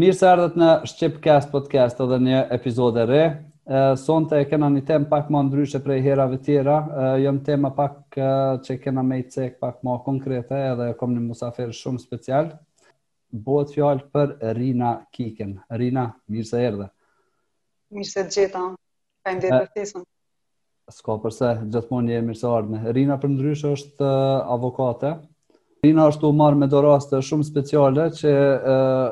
Mirë se erdhët në Shqipcast Podcast edhe një epizodë e re. Sonte e kena një temë pak ma ndryshe prej herave tjera. Janë tema pak që kena me i cek pak ma konkrete edhe e kom një musafire shumë special. Bohet fjalë për Rina Kikën. Rina, mirë se erdhe. Mirë se të gjeta. Faleminderit për ftesën. S'ka përse, gjithmonë je mirëseardhme. Rina përndryshe është uh, avokate. Rina është u marrë me do raste shumë speciale që uh,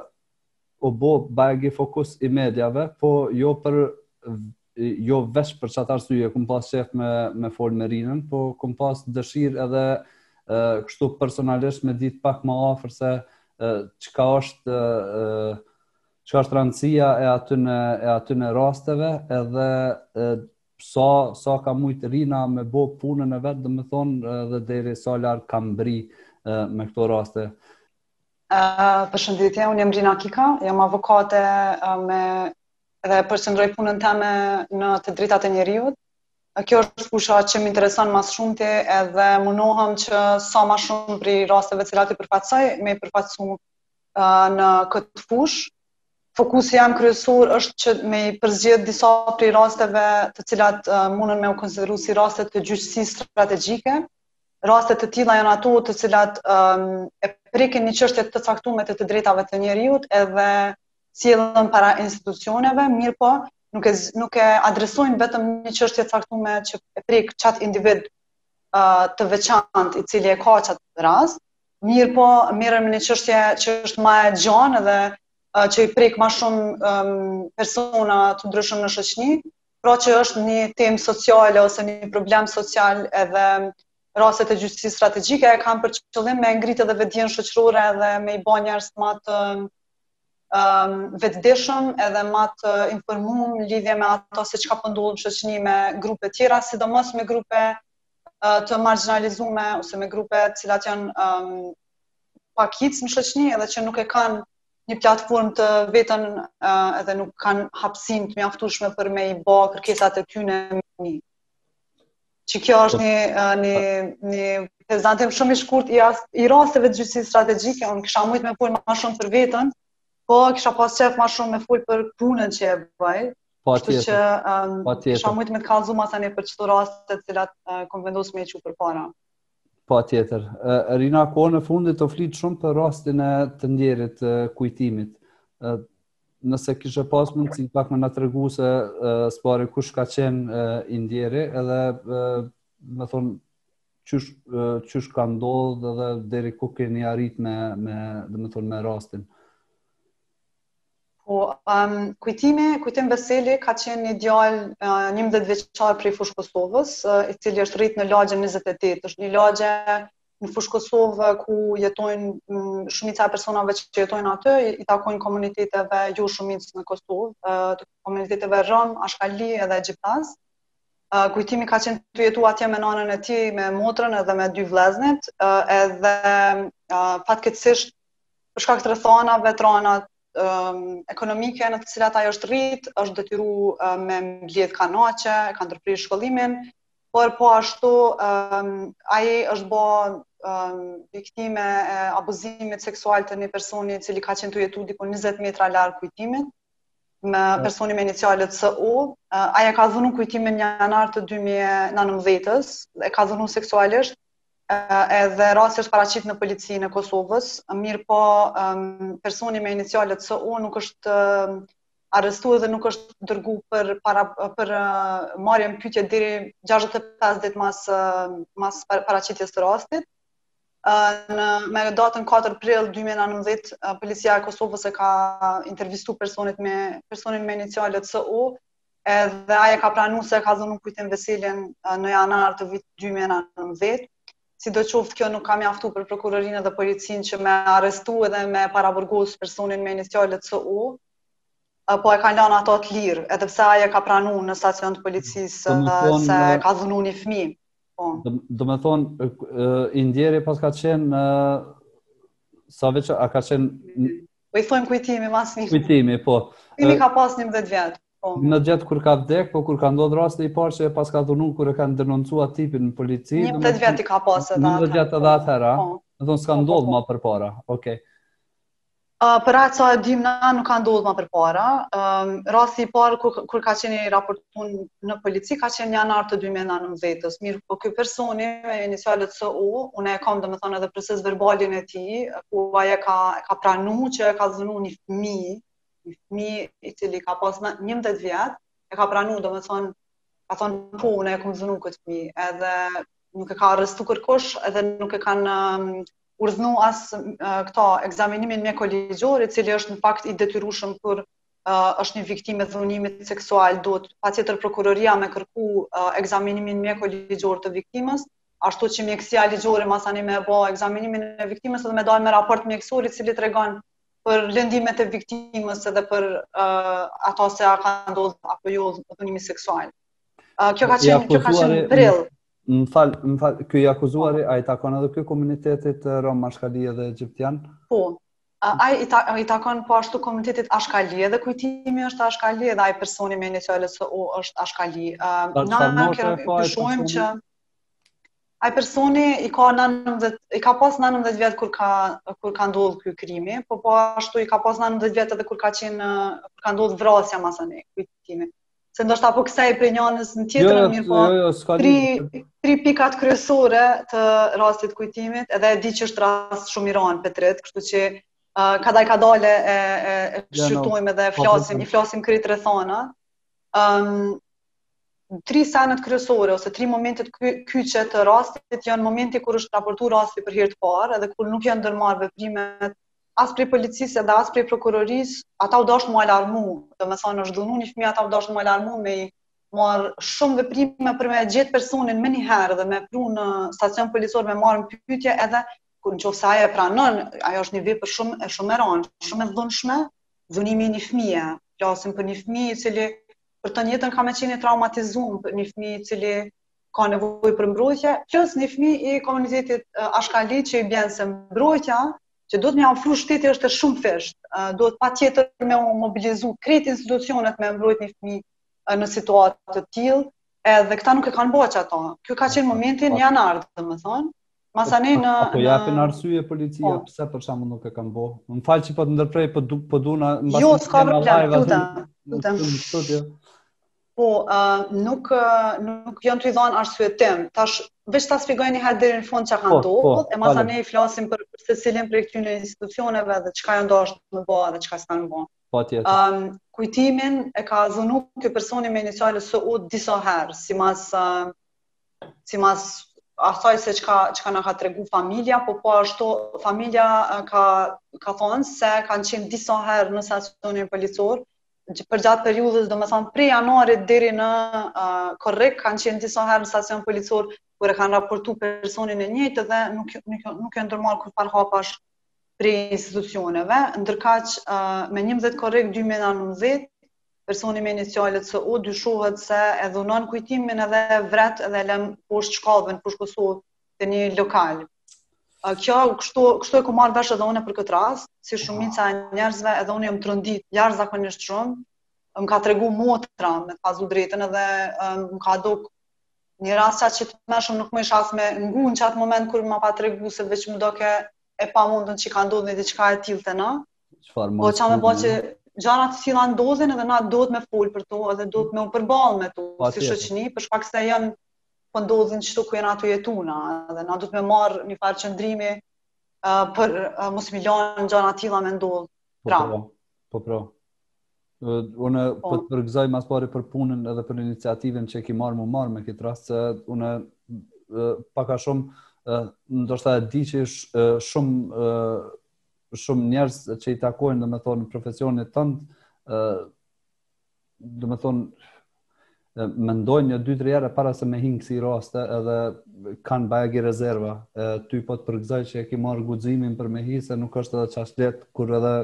u bo baxhi fokus i mediave, po jo për jo veç për qat arsye, kom pas qef me me fol me Rinën, po kom pas dëshirë edhe uh, kështu personalisht me ditë pak ma afër se uh, çka është uh, Çka është rëndësia e atyne e atyne rasteve edhe sa sa ka mujt rina me bo punën e vet, domethënë edhe deri sa larg ka mbri me këto raste. Ë, uh, përshëndetje, unë jam Rina Kika, jam avokate uh, edhe përqendroj punën teme në të drejtat e njeriut. Kjo është fusha që më intereson ma së shumti edhe munohem që sa ma shumë prej rasteve të cilat i përfaqësoj, me i përfaqësu në këtë fushë. Fokusi jem kryesor është që me i përzgjedh disa prej rasteve të cilat uh, munden me u konsideru si raste të gjyqësisë strategjike. Raste të tilla janë ato të cilat um, e prekin një çështje të caktume të të drejtave të njeriut edhe sjellen para institucioneve, mirëpo nuk e nuk e adresojnë vetëm një çështje të caktume që e prek qat individ uh, të veçantë i cili e ka qat rast, Mirëpo, merren me një çështje që është ma e gjanë dhe që i prek ma shumë persona të ndryshëm në shoqni, pra që është një temë sociale ose një problem social edhe rastet e gjyqësisë strategjike e kanë për qëllim me e ngritë edhe vetëdijen shoqërore edhe me i bo njerëz ma të um, vetëdijshëm edhe ma të informum lidhje me ato se çka po ndodh në shoqni me grupe tjera, sidomos me grupe të margjinalizume ose me grupe të cilat janë um, pakicë në shoqni edhe që nuk e kanë një platformë të veten uh, edhe nuk kanë hapsinë të mjaftushme për me i bo kërkesat e tyne mirë. Që kjo është një, uh, një, një prezantim shumë i shkurtë i, as, i rasteve të gjyqësisë strategjike, unë kisha mujtë me folë ma shumë për veten, po kisha pas qef ma shumë me folë për punën që e bëj, Patjetër. Kështu që kisha mujtë me të kalzu masanej për qëto raste të cilat kom vendus me i çu përpara. Patjetër. Rina, kohën e fundit u flit shumë për rastin e të ndjerit Kujtimit. Nëse kishe pas mundësi pak me na tregu së pari kush ka qenë i ndjeri edhe domethonë qysh, qysh ka ndodhë edhe deri ku keni arrit me, me, domethonë me rastin. Po, um, Kujtimi, Kujtim Veseli ka qenë një djalë uh, 11 vjeçar prej Fushë Kosovës, uh, i cili është rrit në lagjen 28. Është një lagje në Fushë Kosovë ku jetojnë um, shumica e personave që jetojnë aty, i takojnë komuniteteve jo shumicë në Kosovë, uh, të komuniteteve Rom, Ashkali edhe Egjiptas. Uh, Kujtimi ka qenë tu jetu atje me nanën e tij, me motrën edhe me dy vlleznit, uh, edhe uh, fatkeqësisht për shkak të rrethanave të rana ekonomike në të cilat ai është rrit, është detyru me mbledh kanaçe, e ka ndërpre shkollimin, por po ashtu um, ai është bo um, viktimë e abuzimit seksual të një personi i cili ka qenë tu jetu diku 20 metra larg Kujtimit, me po. personi me inicialet S.U., uh, ai e ka dhunu Kujtimin një janar të 2019-ës, e ka dhunu seksualisht, edhe rasti është paraqit në policinë e Kosovës, mirëpo personi me inicialet S.U. nuk është arrestu edhe nuk është dërgu për, para, për marrje n'pytje deri 65 ditë mas, mas paraqitjes të rastit. Në, me datën 4 prill 2019, policia e Kosovës e ka intervistu personit me, personin me inicialet S.U., edhe ai e ka pranu se e ka dhunu Kujtim Veselin në janar të vitit 2019. Sidoqoftë kjo nuk ka mjaftu për prokurorinë edhe policinë që me arrestu edhe me paraburgos personin me inicialet S.U., po e ka lanë ato të lirë, edhe pse ai e ka pranu në stacion të policisë se e ka dhunu një fmi. Po. Domethonë, i ndjeri paska qenë, sa vjeç ka qenë Po i thonë Kujtimi mas një. Kujtimi, po. Kujtimi ka pas njëmdhetë vjet. Po. Në çastin kur ka vdek, po kur ka ndodhë rasti i parë që e paska dhunu kur e kanë denoncuar tipin në polici. Njëmdhetë vjet i ka pas edhe atëherë. Njëmdhetë vjet edhe atëherë. Po. Domethonë s'ka po, po, ndodhë po. ma përpara. Okej. Për atë sa e dim na nuk ka ndodhë ma përpara. Rasti i parë kur ka qenë i raportun në polici ka qenë një janar të 2019-ës, mirëpo ky personi me inicialet S.U., unë e kam domethonë edhe procesverbalin e tij, ku ai e ka, ka pranu që e ka dhunu një fmi, një fmi i cili ka pas njëmdhetë vjet, e ka pranu domethonë, ka thonë po, unë e kom dhunu këtë fmi, edhe nuk e ka arrestu kërkush, edhe nuk e kanë um, urdhnu as uh, këtë ekzaminimin mjekoligjor, i cili është në fakt i detyrushëm për uh, është një viktimë e dhunimit seksual, duhet patjetër prokuroria me kërku uh, ekzaminimin mjekoligjor të viktimës, ashtu që mjekësia ligjore masanej me e ba ekzaminimin e viktimës dhe me dalë me raport mjekësor i cili tregon për lëndimet e viktimës edhe për uh, ato se a ka ndodhur apo jo dhunimi seksual. Uh, kjo ka qenë kjo ka qenë prill. Më fal, më fal, ky i akuzuari a i takon edhe ky komunitetit rom ashkali edhe egjiptian? Po. Ai i, i takon po ashtu komunitetit Ashkali edhe Kujtimi është Ashkali edhe ai personi me inicialet S.U. është Ashkali. Uh, na na kemi përshkruar që ai personi i ka 19 i ka pas 19 vjet kur ka kur ka ndodhur ky krimi, po po ashtu i ka pas 19 vjet edhe kur ka qenë kur ka ndodhur vrasja masanej Kujtimi. se ndoshta po kcej prej një anës në tjetrën, jo, mirë po. Jo, jo, s'ka tri tri pikat kryesore të rastit të Kujtimit, edhe e di që është rast shumë i rëndë Petrit, kështu që uh, kadal kadalë e, e, e jo, shqyrtojmë edhe po, po, flasim, po. i flasim krejt rrethanat. Ëm um, tri senet kryesore ose tri momentet kyçe të rastit janë momenti kur është raportuar rasti për herë të parë, edhe kur nuk janë ndërmarrë veprimet as prej policisë dhe as prej prokurorisë, ata u dashtë m'u alarmu, domethënë është dhunu një fëmi, ata u dashtë m'u alarmu me i marrë shumë veprime për me gjetë personin menjëherë dhe me pru në stacion policor me marrë në pytje edhe kur në qofë se ai e pranon, ajo është një vepër shumë e shumë e ranë, shumë e dhunshme, dhunimi një fëmije, flasim për një fëmi i cili përjetë ka me qenë i traumatizum, për një fëmi i cili ka nevojë për mbrojtje, plus një fëmi i komunitetit Ashkali që i bjen se mbrojtja, që duhet me ia ofru shteti është e shumëfishtë, duhet patjetër me u mobilizu krejt institucionet me mbrojt një fmi në situatë të tillë, edhe këta nuk e kanë bo qato. Ky ka qenë momenti në janar, domethënë, masanej në... A po japin arsye policia, po. pse për shembull nuk e kanë bo? Më fal që po të ndërprej, po du, po du në... Jo, s'ka problem, ju lutem, ju lutem. Po, uh, nuk, uh, nuk janë tu i dhanë arsyetim. Tash, veç ta shpjegoj një herë deri në fund çka ka po, po, ndodhë, e masanej i flasim për, për secilin prej këtyne institucioneve dhe çka janë dashtë me ba dhe çka s'kanë ba. Po, patjetër. Um, Kujtimin e ka dhunu ky personi me inicialet S.U. disa herë, simas, uh, simas asaj se çka, çka na ka tregu familja, po po ashtu familja uh, ka, ka thonë se kanë qenë disa herë në stacionin policor, përgjatë periudhës, domethënë, prej janarit deri në uh, korrik, kanë qenë disa herë në stacion policor, kur e kanë raportu personin e njëjtë dhe nuk, nuk, nuk u ndërmarr kurrfarë hapash prej institucioneve, ndërkaq uh, me 11 korrik 2019, personi me inicialet S.U. dyshohet se e dhunon Kujtimin edhe e vret edhe e len poshtë shkallëve në Fushë Kosovë te një lokal. Kjo, kështu, kështu e kom marrë vesh edhe unë për këtë rast, si shumica e njerëzve, edhe unë jam trondit, jashtëzakonisht shumë, më ka tregu motra, me të kallzu drejtën, edhe më ka duk një rast qaq i tmerrshëm nuk mujsha as me ngu në qatë moment kur m'ka tregu, se veç më doke e pamundun që ka ndodhë një diçka e tillë te na. Po ça me bo që gjana të tilla ndodhin edhe na duhet me fol për to, edhe duhet me u përball me to, si shoqni, për shkak se janë po ndodhin qitu ku jena tu jetu na, dhe na duhet me marrë një farë qëndrimi uh, për uh, mos mi lanë gjana të tilla me ndodh. Po pra, po, po pra. Unë po, po të përgëzoj ma s'pari për punën edhe për iniciativën që e ki marrë m'u marrë me këtë rast, se unë pak a shumë, ndoshta e di që shumë, shumë njerëz që i takojnë domethonë profesionit tënd, domethonë mendojnë një dy tre herë para se me hi n'kësi raste edhe kanë bajagi rezerva e ty po të përgëzoj që e ki marrë guximin për me hi se nuk është edhe qaq leht kur edhe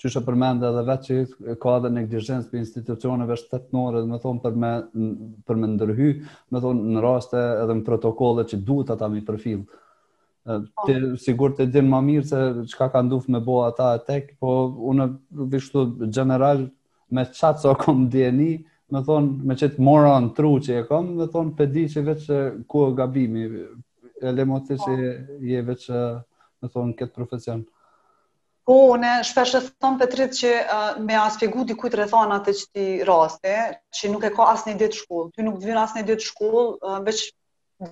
qysh e përmende edhe vetë që ka edhe neglizhencë prej institucioneve shtetënore, domethonë për me për me ndërhy, domethonë në raste edhe në protokolle që duhet ata mi përfill. Ti po. sigurt e din ma mirë se çka kanë duft me bo ata e tek, po unë vishtu gjeneral me qat sa kom dijeni, me thonë, me qët moron tru që e kom, me thonë, pe di që veç ku o gabimi, e le mo ti që po. je veç, me thonë, këtë profesion. Po, une shpesh e thom Petrit që uh, me ia shpjegu dikujt rrethanat e qëtij rasti, që nuk e ka asnjë ditë shkollë. Ty nuk t'vyn asnjë ditë shkollë, uh, veç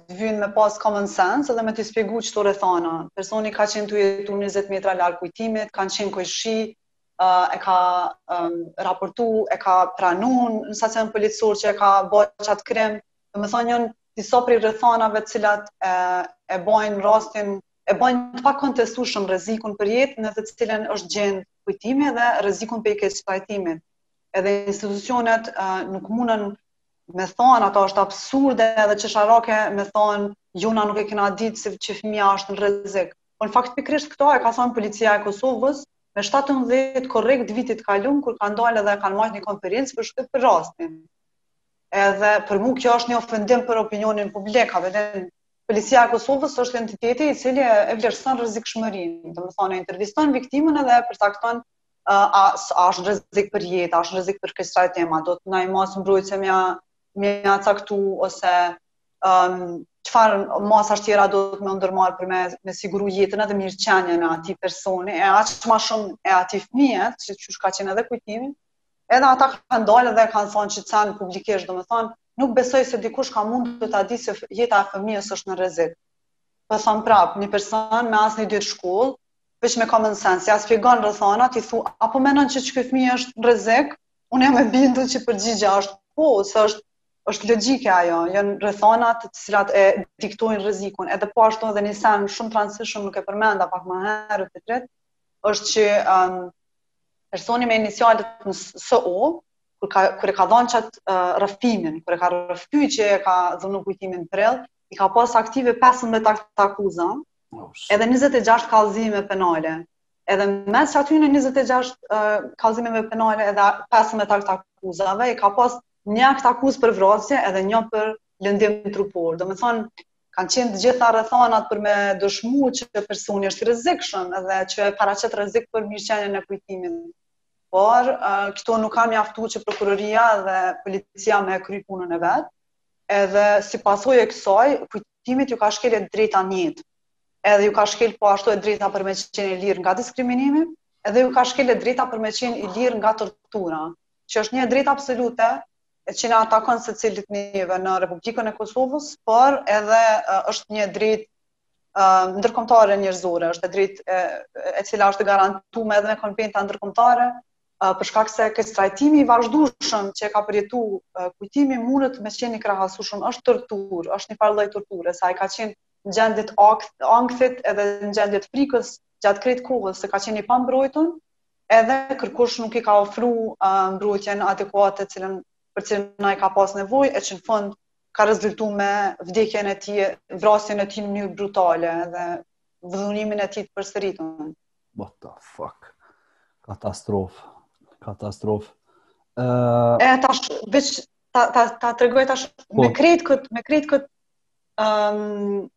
t'vyn me pas common sense edhe me t'i shpjegu qëto rrethana. Personi ka qenë tu jetu 20 metra larg Kujtimit, kanë qenë kojshi, uh, e ka um, raportu, e ka pranu në stacion policor që e ka bo qatë krim, domethonë janë disa prej rrethanave të cilat e, e bojnë rastin, e bojnë të pakontestushëm rrezikun për jetë në të cilën është gjend Kujtimi dhe rrezikun prej keqtrajtimit. Edhe institucionet uh, nuk mundën me thonë, ajo është absurde edhe qesharake me thonë, jo na nuk e kena ditë se qiky fëmija është në rrezik. Po në fakt pikërisht këto e ka thonë policia e Kosovës, me 17 korrik të vitit të kalum, kur kanë dalë edhe kanë majtë një konferencë për shtyp për rastin. Edhe për mu kjo është një ofendim për opinionin publik, a vetë policia e Kosovës është entiteti i cili e vlerëson rrezikshmërinë, domethonë, e interviston viktimën edhe e përcakton a, a është në rrezik për jetë, a është në rrezik për keqtrajtim, a duhet naj masë mbrojtëse me ia, me ia caktu, ose um, çfarë masash tjera duhet me u ndërmarrë për me, me siguru jetën edhe mirëqenien e atij personi, e aq ma shumë e atij fëmije, qysh ka qenë edhe Kujtimi, edhe ata kanë dalë dhe kanë thonë qët sen publikisht, domethonë, nuk besoj se dikush ka mund ta dijë se jeta e fëmijës është në rrezik. Po thom prap, një person me asnjë ditë shkollë, veç me common sense, ja shpjegon rrethanat, i thu, apo menon që ky fëmijë është në rrezik? Unë jam e bindur që përgjigja është po, se është është logjike ajo, janë rrethana të cilat e diktojnë rrezikun. Edhe po ashtu edhe një sen shumë t'rëndësishëm nuk e përmenda pak më herët te drejt, është që um, personi me inicialet NSO, kur ka kur e ka dhënë qat uh, rrëfimin, kur e ka rrëfy që e ka dhunu Kujtimin prill, i ka pas aktive 15 aktakuza, Oh, edhe 26 kallëzime penale. Edhe mes atyne 26 uh, kallëzimeve penale edhe 15 aktakuzave, i ka pas një aktakuzë për vrasje edhe një për lëndim trupor. Domethënë, kanë qenë të gjitha rrethanat për me dëshmu që personi është i rrezikshëm edhe që paraqet rrezik për mirëqenien e Kujtimit. Por, uh, këto nuk kanë mjaftu që prokuroria dhe policia me kry punën e vet, Edhe si pasojë e kësaj, Kujtimit ju ka shkel e drejta n'jetë, edhe ju ka shkel po ashtu e drejta për me qenë i lirë nga diskriminimi, edhe ju ka shkel e drejta për me qenë i lirë nga tortura, që është një e drejtë absolute, e që na takon secilit neve në Republikën e Kosovës, por edhe është një e drejtë ndërkombtare njerëzore, është e drejtë e, e cila është e garantume edhe me konventa ndërkombtare, për shkak se keqtrajtimi i vazhdushëm që e ka përjetu Kujtimi mundet me qenë i krahasushëm, është torturë, është njëfarë lloj torture, se ai ka qenë në gjendje t'ankthit edhe në gjendje t'frikës gjatë krejt kohës, se ka qenë i pambrojtun, edhe kërkush nuk i ka ofru uh, mbrojtjen adekuate t'cilën, për cilën ai ka pas nevojë, e që në fund ka rezultu me vdekjen e tij, vrasjen e tij në mënyrë brutale, edhe dhunimin e tij të përsëritun. What the fuck? Katastrofë. Katastrofë. Uh... E tash veç ta ta ta tregoj tash po. me krejt kët me krejt kët ëm um,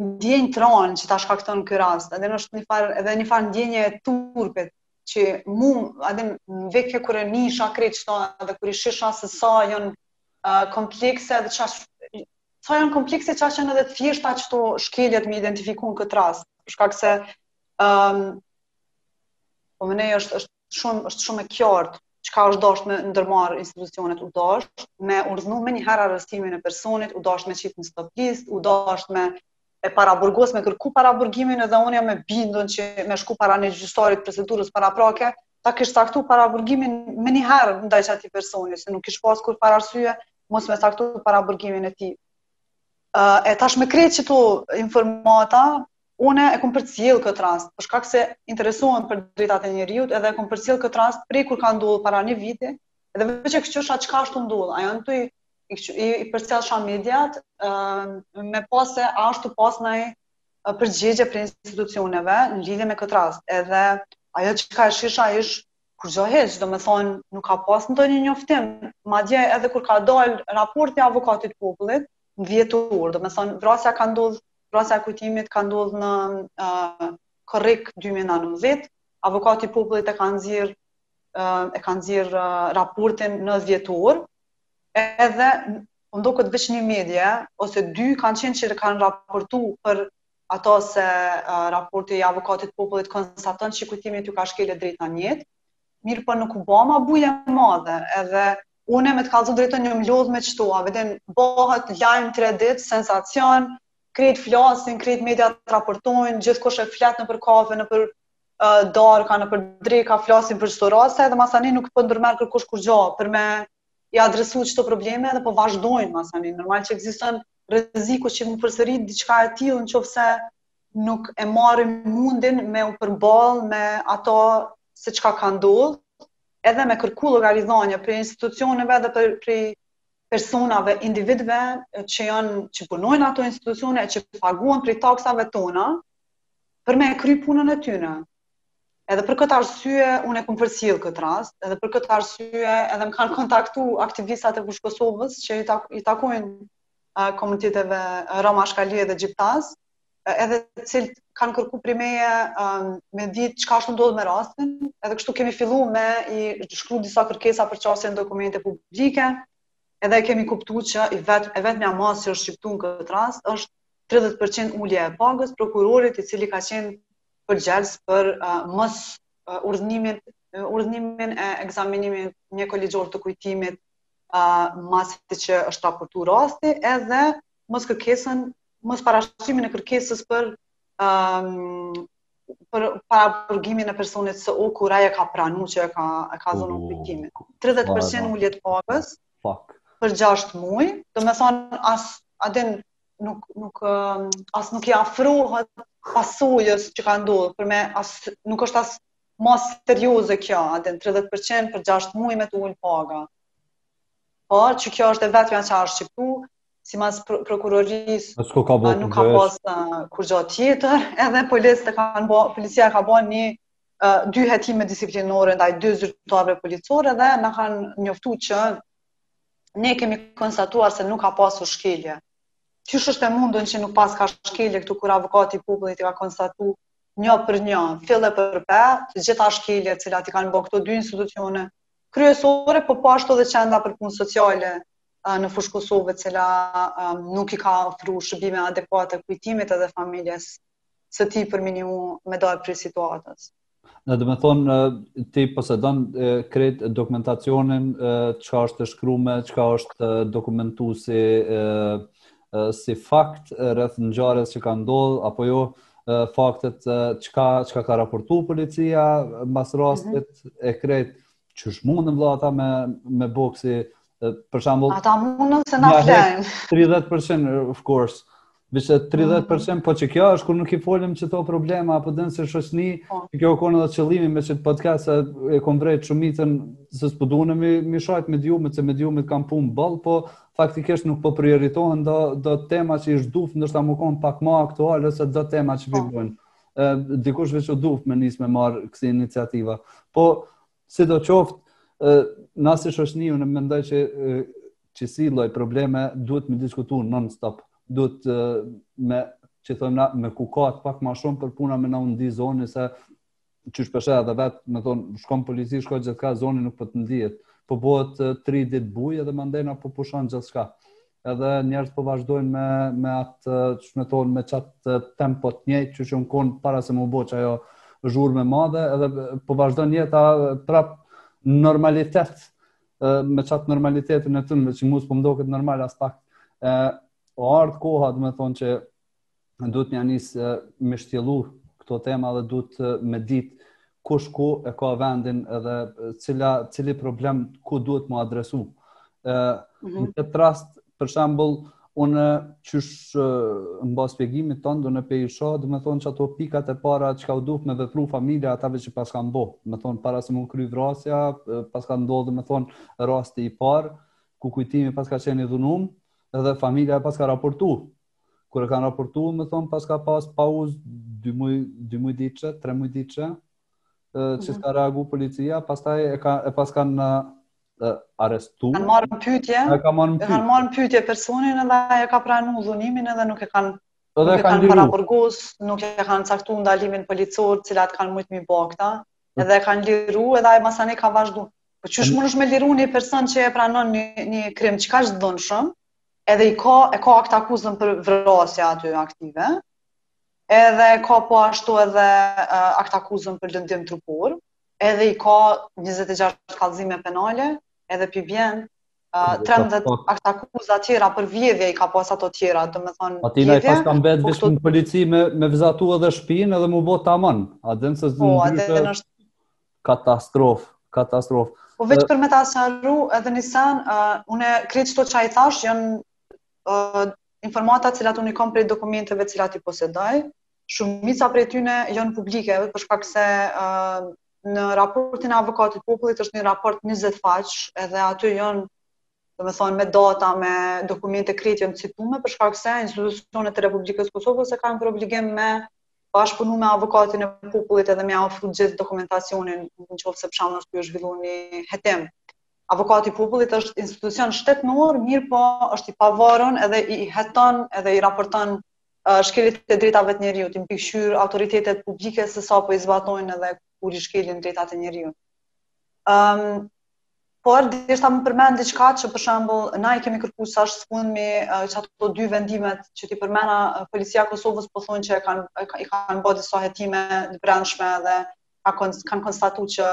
ndjenjë t'ronë që ta shkakton ky rast. Edhe është njëfarë edhe njëfarë ndjenje e turpit që mu edhe m'vike kur e nisha krejt qëto edhe kur i shisha se sa janë uh, komplekse edhe qaq sa janë komplekse qaq janë edhe t'thjeshta qëto shkeljet me identifiku në këtë rast, për shkak se, um, po menoj është, është shumë, është shumë e qartë, çka është dasht me ndërmarrë institucionet, u dasht me urdhnu menjëherë arrestimin e personit, u dasht me qitë në stoplist, u dasht me e paraburgos me kërku paraburgimin edhe unë jam e bindun që me shku para një gjyqtarit t'procedurës paraprake, ta kish caktu paraburgimin menjëherë ndaj qatij personi, se nuk kish pas kurrfarë arsye, mos me caktu paraburgimin e tij. Uh, e tash me krejt qëto informata, une e kom përcjellë këtë rast, për shkak se interesohem për drejtat e njeriut, edhe e kom përcjellë këtë rast prej kur ka ndodhë para një viti, edhe veç e kqyrsha çka është tu ndodhë, a janë tu i, i, i përcillsha mediat, uh, me pa se a është tu pas naj përgjigje prej institucioneve në lidhje me këtë rast. Edhe ajo çka shihsha ish kurgjo hiç, domethonë nuk ka pas ndonjë njoftim, madje edhe kur ka dal raporti i avokatit popullit, në dhjetor, domethonë vrasja ka ndodhë, vrasja e Kujtimit ka ndodhë në uh, korrik 2019, avokati i popullit e ka nxjerr e ka nxjerr raportin në dhjetor, edhe më doket veç një medje, ose dy kanë qenë që kanë raportu për ato se uh, raporti i avokatit të popullit konstaton që Kujtimit iu ka shkel e drejta në jetë, mirëpo nuk u ba ma bujë e madhe, edhe une me të kallëzu drejtën jam lodhë me qëto, a e din bëhet lajmë tre ditë, sensacion, krejt flasin, krejt mediat raportojnë, gjithkush e flet nëpër kafe, nëpër darka, nëpër dreka, flasin për qëto raste, edhe masani nuk po ndërmerr kërkush kurgjo, për me i adresu qëto probleme edhe po vazhdojnë masani. Normal që ekziston rreziku që me u përsërit diçka e tillë në qofë se nuk e marrim mundin me u përball me ato se çka ka ndodhë, edhe me kërku llogaridhanje prej institucioneve dhe prej, prej personave, individve që janë që punojnë n'ato institucione e që paguhen prej taksave tona, për me e kry punën e tyne. Edhe për këtë arsye, unë e kum përcjell këtë rast, edhe për këtë arsye, edhe më kanë kontaktu aktivistat e Fushë Kosovës, që i tak, i takojnë uh, komuniteteve rom, ashkali edhe egjiptas, edhe të cilët kanë kërku prej meje um, me ditë çka është tu ndodhë me rastin, edhe kështu kemi fillu me i shkru disa kërkesa për qasje në dokumente publike, edhe kemi kuptu që i vet, e vetmja masë që është shqiptu në këtë rast, është tridhjetë për qind ulje e pagës prokurorit i cili ka qenë përgjegjës për uh, mos uh, urdhënimin urdhënimin e ekzaminimit mjekoligjor të Kujtimit uh, masi që është raportu rasti edhe mos kërkesën mos parashtrimin e kërkesës për um, për paraburgimin e personit se o kur ai e ka pranu që e ka e ka dhunu Kujtimin. 30% ulje të pagës. Fuck. Për 6 muaj, domethonë as, a din nuk nuk um, as nuk i afrohet pasojës që ka ndodhur, për me as nuk është masë serioze kjo, a din 30% për 6 muaj me t'u ul paga. Po, qekjo është e vetmja që është shqiptu, si masë prej prokurorisë, nuk ka bërë nuk ka pas uh, kurgja tjetër, edhe policët kanë bërë, policia ka bërë një uh, dy hetime disiplinore ndaj dy zyrtarëve policore dhe na kanë njoftuar që ne kemi konstatuar se nuk ka pasur shkelje. Qysh është e mundun që nuk paska shkelje këtu kur avokati i popullit i ka konstatu një për një, fill e për pe, të gjitha shkeljet cilat i kanë bo këto dy institucione kryesore, po po ashtu edhe qendra për punë sociale në Fushë Kosovë, cila nuk i ka ofru shërbime adekuate Kujtimit edhe familjes së tij për minimu me dalë prej situatës. Domethonë, ti posedon krejt dokumentacionin, çka është e shkrume, çka është dokumentu si, si fakt rreth ngjarjes që ka ndodhë, apo jo faktet çka, çka ka raportu policia, mbas mhm. rastit mm -hmm. e krejt, qysh mundet vlla ata me, me boksi Për shembull, ata mundën se na flenë. 30% of course. Bishë 30% mm. po që kjo është kur nuk i folim qëto probleme apo dhunë në shoqni, po. qëkjo u konë dhe qëllimi me qët podcast se, e kom vrejt shumicën se s'po du me i, me i shajt mediumet, se mediumet kanë punë boll, po faktikisht nuk po prioritohen do, do tema që ish dasht ndoshta me konë pak ma aktuale se do tema që po. p'i bojnë. Dikush veç u duf me nisë me marrë kësi iniciativa. Po, Sido qoftë, na si shoqni, unë mendoj që qësi lloj probleme duhet me diskutu non stop. Duhet qysh thojmë na me kukat pak më shumë për punë me na u ndi zoni se qysh pe sheh edhe vetë, domethonë, shko në polici, shko gjithka, zoni nuk po të ndihet, po bohet tri ditë bujë edhe mandejna po pushon gjithçka. edhe njerëzt po vazhdojnë me me atë qysh me thonë me çat tempo të njëjtë që qysh u kon para se m'u bo qajo zhurmë e madhe edhe po vazhdon jeta prap normalitet me çat normalitetin e tyre që mos po mdoket normal aspak e ardh koha domethonë që duhet me ja nis me shtjellu këto tema dhe duhet me ditë kush ku e ka vendin edhe cila, cili problem ku duhet m'u adresu. E, mm -hmm. Në këtë rast, për shambull, unë qysh mbas shpjegimit tond unë pe shoh, domethonë qato pikat e para çka u duhet me vepru familja ata veç e paskan bo. Domethonë, para se m'u kry vrasja, paska ndodhë, domethonë, rasti i parë, ku Kujtimi paska qenë i dhunum, edhe familja paska raportu kur e kanë raportu, domethonë, paska pas pauzë dy muj, dy muj ditësh e, tre muj ditësh e, që mm -hmm. ka reagu policia, pastaj e, ka, e paskan arrestu. Kanë marrë në pytje, e kanë marrë në pytje, kanë marrë në pytje personin edhe e ka pranu dhunimin edhe nuk e kanë Edhe e kanë paraburgos, nuk e kanë caktu ndalimin policor, cilat kanë mujtë m'i ba kta, edhe e kanë liru, edhe ai masanej ka vazhdu. Po qysh munësh me liru një person që e pranon një, një krim, çka është dhunë shumë, edhe i ka, e ka akt akuzën për vrasja aty aktive, edhe e ka po ashtu edhe uh, akt akuzën për lëndim trupor, edhe i ka 26 kallëzime penale, edhe po i vjen uh, 13 akt akuza tjera për vjedhje i ka pas ato tjera, do me thonë Ati në i pas kam vetë po vish në polici me, me vizitu edhe shpinë edhe m'u bo tamon, a dhe nëse zë në po, Katastrof, katastrof. Po veç për me ta sqaru edhe ni sen, uh, une krejt qëto çka i thash, janë uh, informata t'cilat unë i kom prej dokumenteve t'cilat i posedoj, shumica prej tyne janë publike, për shkak se uh, në raportin e avokatit popullit është një raport 20 faqe, edhe aty janë do me thonë me data, me dokumente krejt janë citume, për shkak se institucionet e Republikës Kosovës e kanë për obligim me bashkëpunu me avokatin e popullit edhe me ja ofru gjithë dokumentacionin në qoftë se për shembull është ku u zhvillu një hetim. Avokati i popullit është institucion shtetënor, mirëpo është i pavarun edhe i heton edhe i raporton uh, shkeljet e drejtave të njeriut, i mbikëqyr autoritetet publike se sa po i zbatojnë edhe kur i shkelin drejtat e njeriut. Um, Por, deshta me përmend diçka që për shembull na i kemi kërku tash së fundmi qato uh, dy vendimet që t'i përmena uh, policia e Kosovës po thonë që kanë i kanë bërë disa hetime të brendshme dhe ka kon, kanë konstatuar që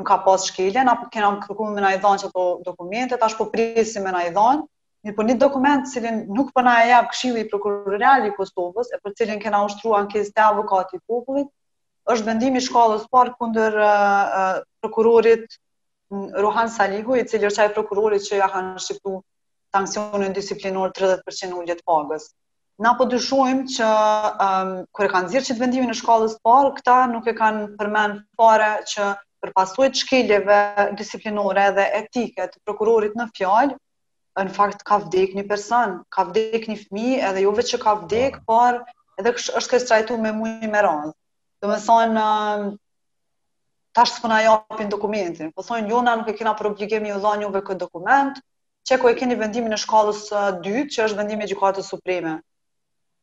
nuk ka pas shkelje, na po kena kërkuar me na i dhanë qato dokumentet, tash po presim me na i dhënë. Mirëpo një dokument të cilin nuk po na e jap Këshilli Prokurorial i Kosovës, e për t'cilin kena ushtruar ankesë te avokati i popullit, është vendimi i shkallës parë kundër prokurorit Ruhan Salihu, i cili është ai prokurori që ja kanë shqiptu sanksionin disiplinor 30% ulje t'pagës. Na po dyshojmë që um, kur e kanë nxjerr qit vendimin e shkallës parë, këta nuk e kanë përmen fare që për pasojë t'shkeljeve disiplinore dhe etike të prokurorit në fjalë, në fakt ka vdek një person, ka vdek një fmi edhe jo veç që ka vdek, oh. por edhe është keqtrajtu me muj me radhë. Do me thonë, um, tash s'po na japin dokumentin, po thonë, jo na nuk e kena për obligim me ju dhanë juve këtë dokument, që ku e keni vendimin e shkallës uh, dytë, që është vendimi i gjykatës supreme.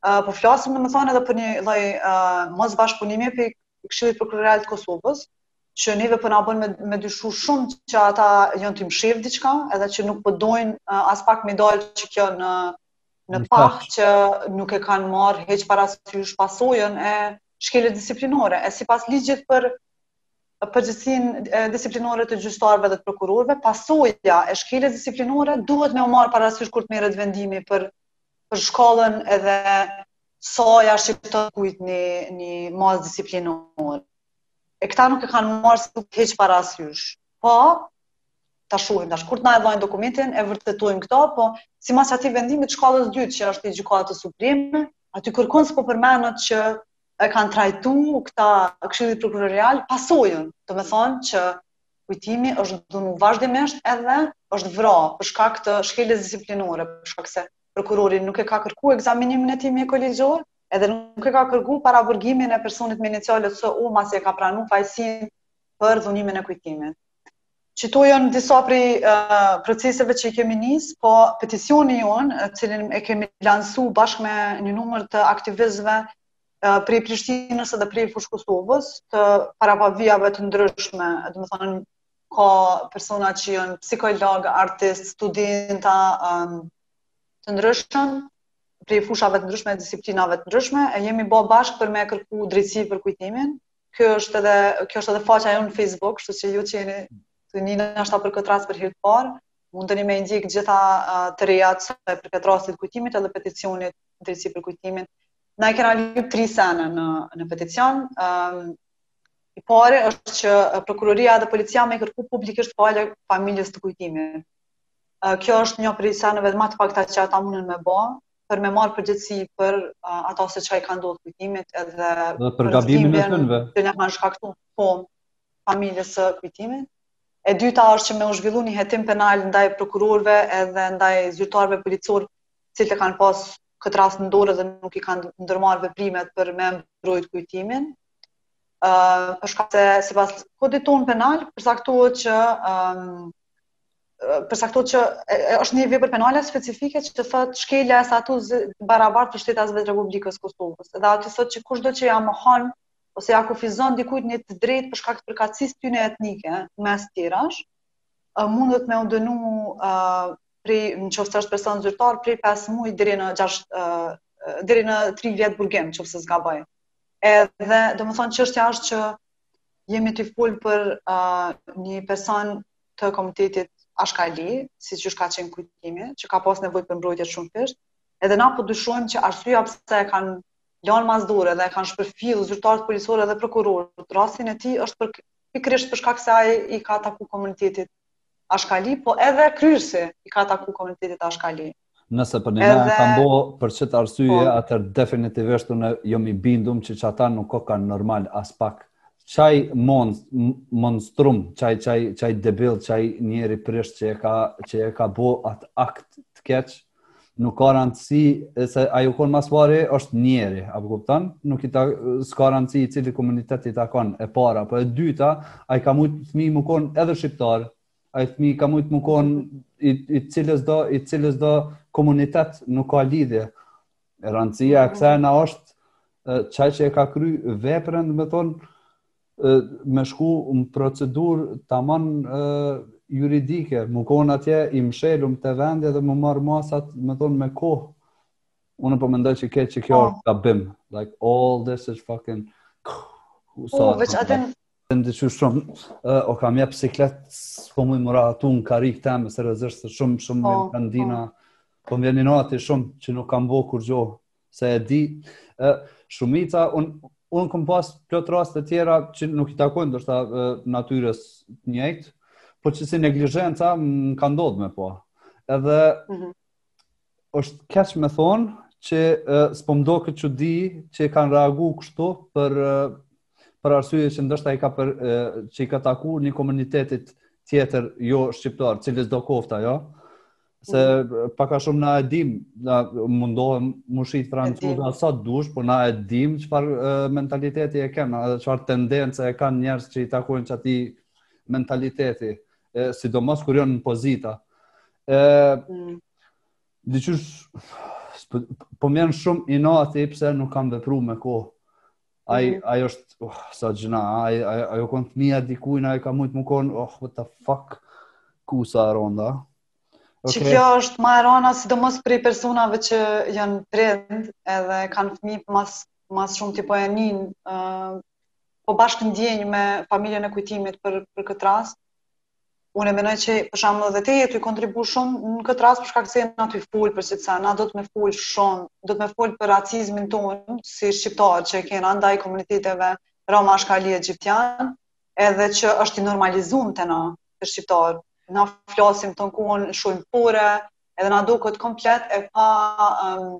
Uh, po flasim do me thonë edhe për një lloj uh, mos bashkëpunimi prej këshillit prokurorial të Kosovës, që neve po na bën me, me dyshu shumë që ata janë tu mshef diçka, edhe që nuk po dojnë uh, as pak me dalë që kjo në, në pah që nuk e kanë marrë hiç parasysh pasojën e shkeljes disiplinore. E sipas ligjit për përgjegjësin disiplinore të gjyqtarve dhe të prokurorve, pasoja e shkeljes disiplinore duhet me u marrë parasysh kur të merret vendimi për, për shkallën edhe sa ja shqipton dikujt një, një mas disiplinore. E këta nuk e kanë marrë si duket hiç parasysh. Po, ta shuhim tash. Kur të na e dhajnë dokumentin, e vërtetojmë këto, po simas atij vendimit shkallës dytë që është i Gjykatës Supreme, aty kërkun s'po përmenet që e kanë trajtu këta Këshilli Prokurorial pasojën, domethonë që Kujtimi është dhunu vazhdimisht edhe është vra për shkak të shkeljes disiplinore, për shkak se prokurori nuk e ka kërku ekzaminimin e tij mjekoligjor, edhe nuk e ka kërku paraburgimin e personit me inicialet S.O. masi e ka pranu fajsin për dhunimin e Kujtimit. Qito janë disa prej uh, proceseve që i kemi nis, po peticioni jonë, uh, të cilin e kemi lansu bashkë me një numër të aktivistëve uh, prej Prishtinës dhe prej Fushë Kosovës, të prapavijave të ndryshme, domethonë, ka persona që janë psikologë, artistë, studenta, um, të ndryshëm, prej fushave të ndryshme, disiplinave të ndryshme, e jemi bo bashkë për me kërku drejtësi për Kujtimin. Kjo është edhe, kjo është edhe faqja jonë në Facebook, shtu që ju që jeni tu ni nashta për këtë rast për herë të parë, mundeni me i ndjekë gjitha të rejat për këtë rast të Kujtimit edhe peticionit drejtësi për Kujtimin. Na i kena lyp tri sene në, në peticion, um, e para është që prokuroria dhe policia me i kërku publikisht falje familjes të Kujtimit. kjo është një prej seneve ma të pakta që ata mundën me bë, për me marrë përgjegjësi për uh, atë se çka i ka ndodhë Kujtimit edhe dhe për gabimin e tyre që ia kanë shkaktu po familjes së Kujtimit. E dyta është që me u zhvillu një hetim penal ndaj prokurorëve edhe ndaj zyrtarëve policorë të cilët e kanë pas këtë rast në dorë dhe nuk i kanë ndërmarrë veprimet për me e mbrojt Kujtimin. Uh, për shkak se sipas kodit tonë penal, përcaktohet që um, përcaktohet që është një vepër penale specifike që thotë shkelja e statusit të barabartë të shtetasve të Republikës së Kosovës. Dhe aty thotë që kushdo që ja mohon ose ja kufizon dikujt një të drejtë për shkak të përkatësisë tyne etnike, mes tjerash, mundet me u dënu prej në qoftë se është person zyrtar prej 5 muaj deri në 6 deri në 3 vjet burgim, nëse s'gaboj. Edhe, domethënë çështja është që jemi tu fol për uh, një person të komunitetit Ashkali, siç është, ka qenë Kujtimi, që ka pas nevojë për mbrojtje të shumëfishtë, edhe na po dyshojmë që arsyeja pse e kanë lanë mas dore dhe e kanë shpërfillë zyrtarët policorë dhe prokurorët, rastin e tij është për pikërisht për shkak se ai i ka taku komunitetit Ashkali, po edhe kryesi i ka taku komunitetit Ashkali. Nëse për një edhe... kam bo për qëtë arsye, po. atëherë definitivisht unë jom i bindun që qata nuk o kanë normal aspak. Qaj mon, monstrum, qaj, qaj, qaj debil, qaj njeri prisht që e ka, që e ka bo atë akt të keq, nuk ka rëndësi, se ai u kon mas pari, është njeri, a po kupton, nuk i ta, s'ka rëndësi cilit komunitet i takon, e para, po e dyta, ai ka mujt fmi m'u konë edhe shqiptar, ai fëmi ka mujtë m'u konë i, i cilitdo, i cilitdo komunitet nuk ka lidhje. E rëndësia e mhm. kësajna është qaj që e ka kry veprën, me thonë, me shku në procedurë tamam juridike, m'u konë atje i mshelun te vendi edhe m'u marrë masat, me thonë, me kohë. Unë po mendoj që keq që kjo oh. ka bim, like all this is fucking... Po, veç atë Diqysh shumë, u ka m'jep siklet, s'po muj m'u rahatu n'karrigë teme se realisht shumë, shumë po, me në kandina, po. po më vjen inati shumë që nuk kam bo kurgjo, se e di. Shumica, unë un kom pas plot raste të tjera që nuk i takojnë ndoshta natyrës t'njëjtë, po qësi neglizhenca më ka ndodhë me po. Edhe, mm -hmm. është keq me thonë që s'po m'doket çudi që kanë reagu kështu për, për arsye që ndoshta i ka për, që i ka taku një komunitetit tjetër jo shqiptar, cilitdo qoftë, jo? Se mm. pak a shumë na e dim, na mundohem m'u shit francuza sa të dush, po na e dim çfarë mentaliteti e kena, edhe çfarë tendenca e kanë njerëz që i takojnë qatij mentaliteti. e, sidomos kur janë në pozita. E, mm. Diqysh, po m'vjen shumë inati pse nuk kam vepru me kohë. Ai mm. ai është oh, sa gjynah, ai ai ai u kon fëmia dikujna, ai ka mujt m'u kon, oh what the fuck. Ku sa rond a? Okay. Që kjo është ma e rona sidomos prej personave që janë prind edhe kanë fëmijë mas, ma s'shumti po e nin uh, po bashkëndjej me familjen e kujtimit për, për këtë rast. Unë e menoj që, për shembull edhe te je tu kontribu shumë në këtë rast, për shkak se na tu fol, për qët sen, do t'me fol shumë, do t'me fol për racizmin tonë, si shqiptarë që e kena ndaj komuniteteve Rom, Ashkali, Egjiptian, edhe që është i normalizum te na shqiptarë. Na flasim tu u konë shumë pure, edhe na doket komplet e pa um,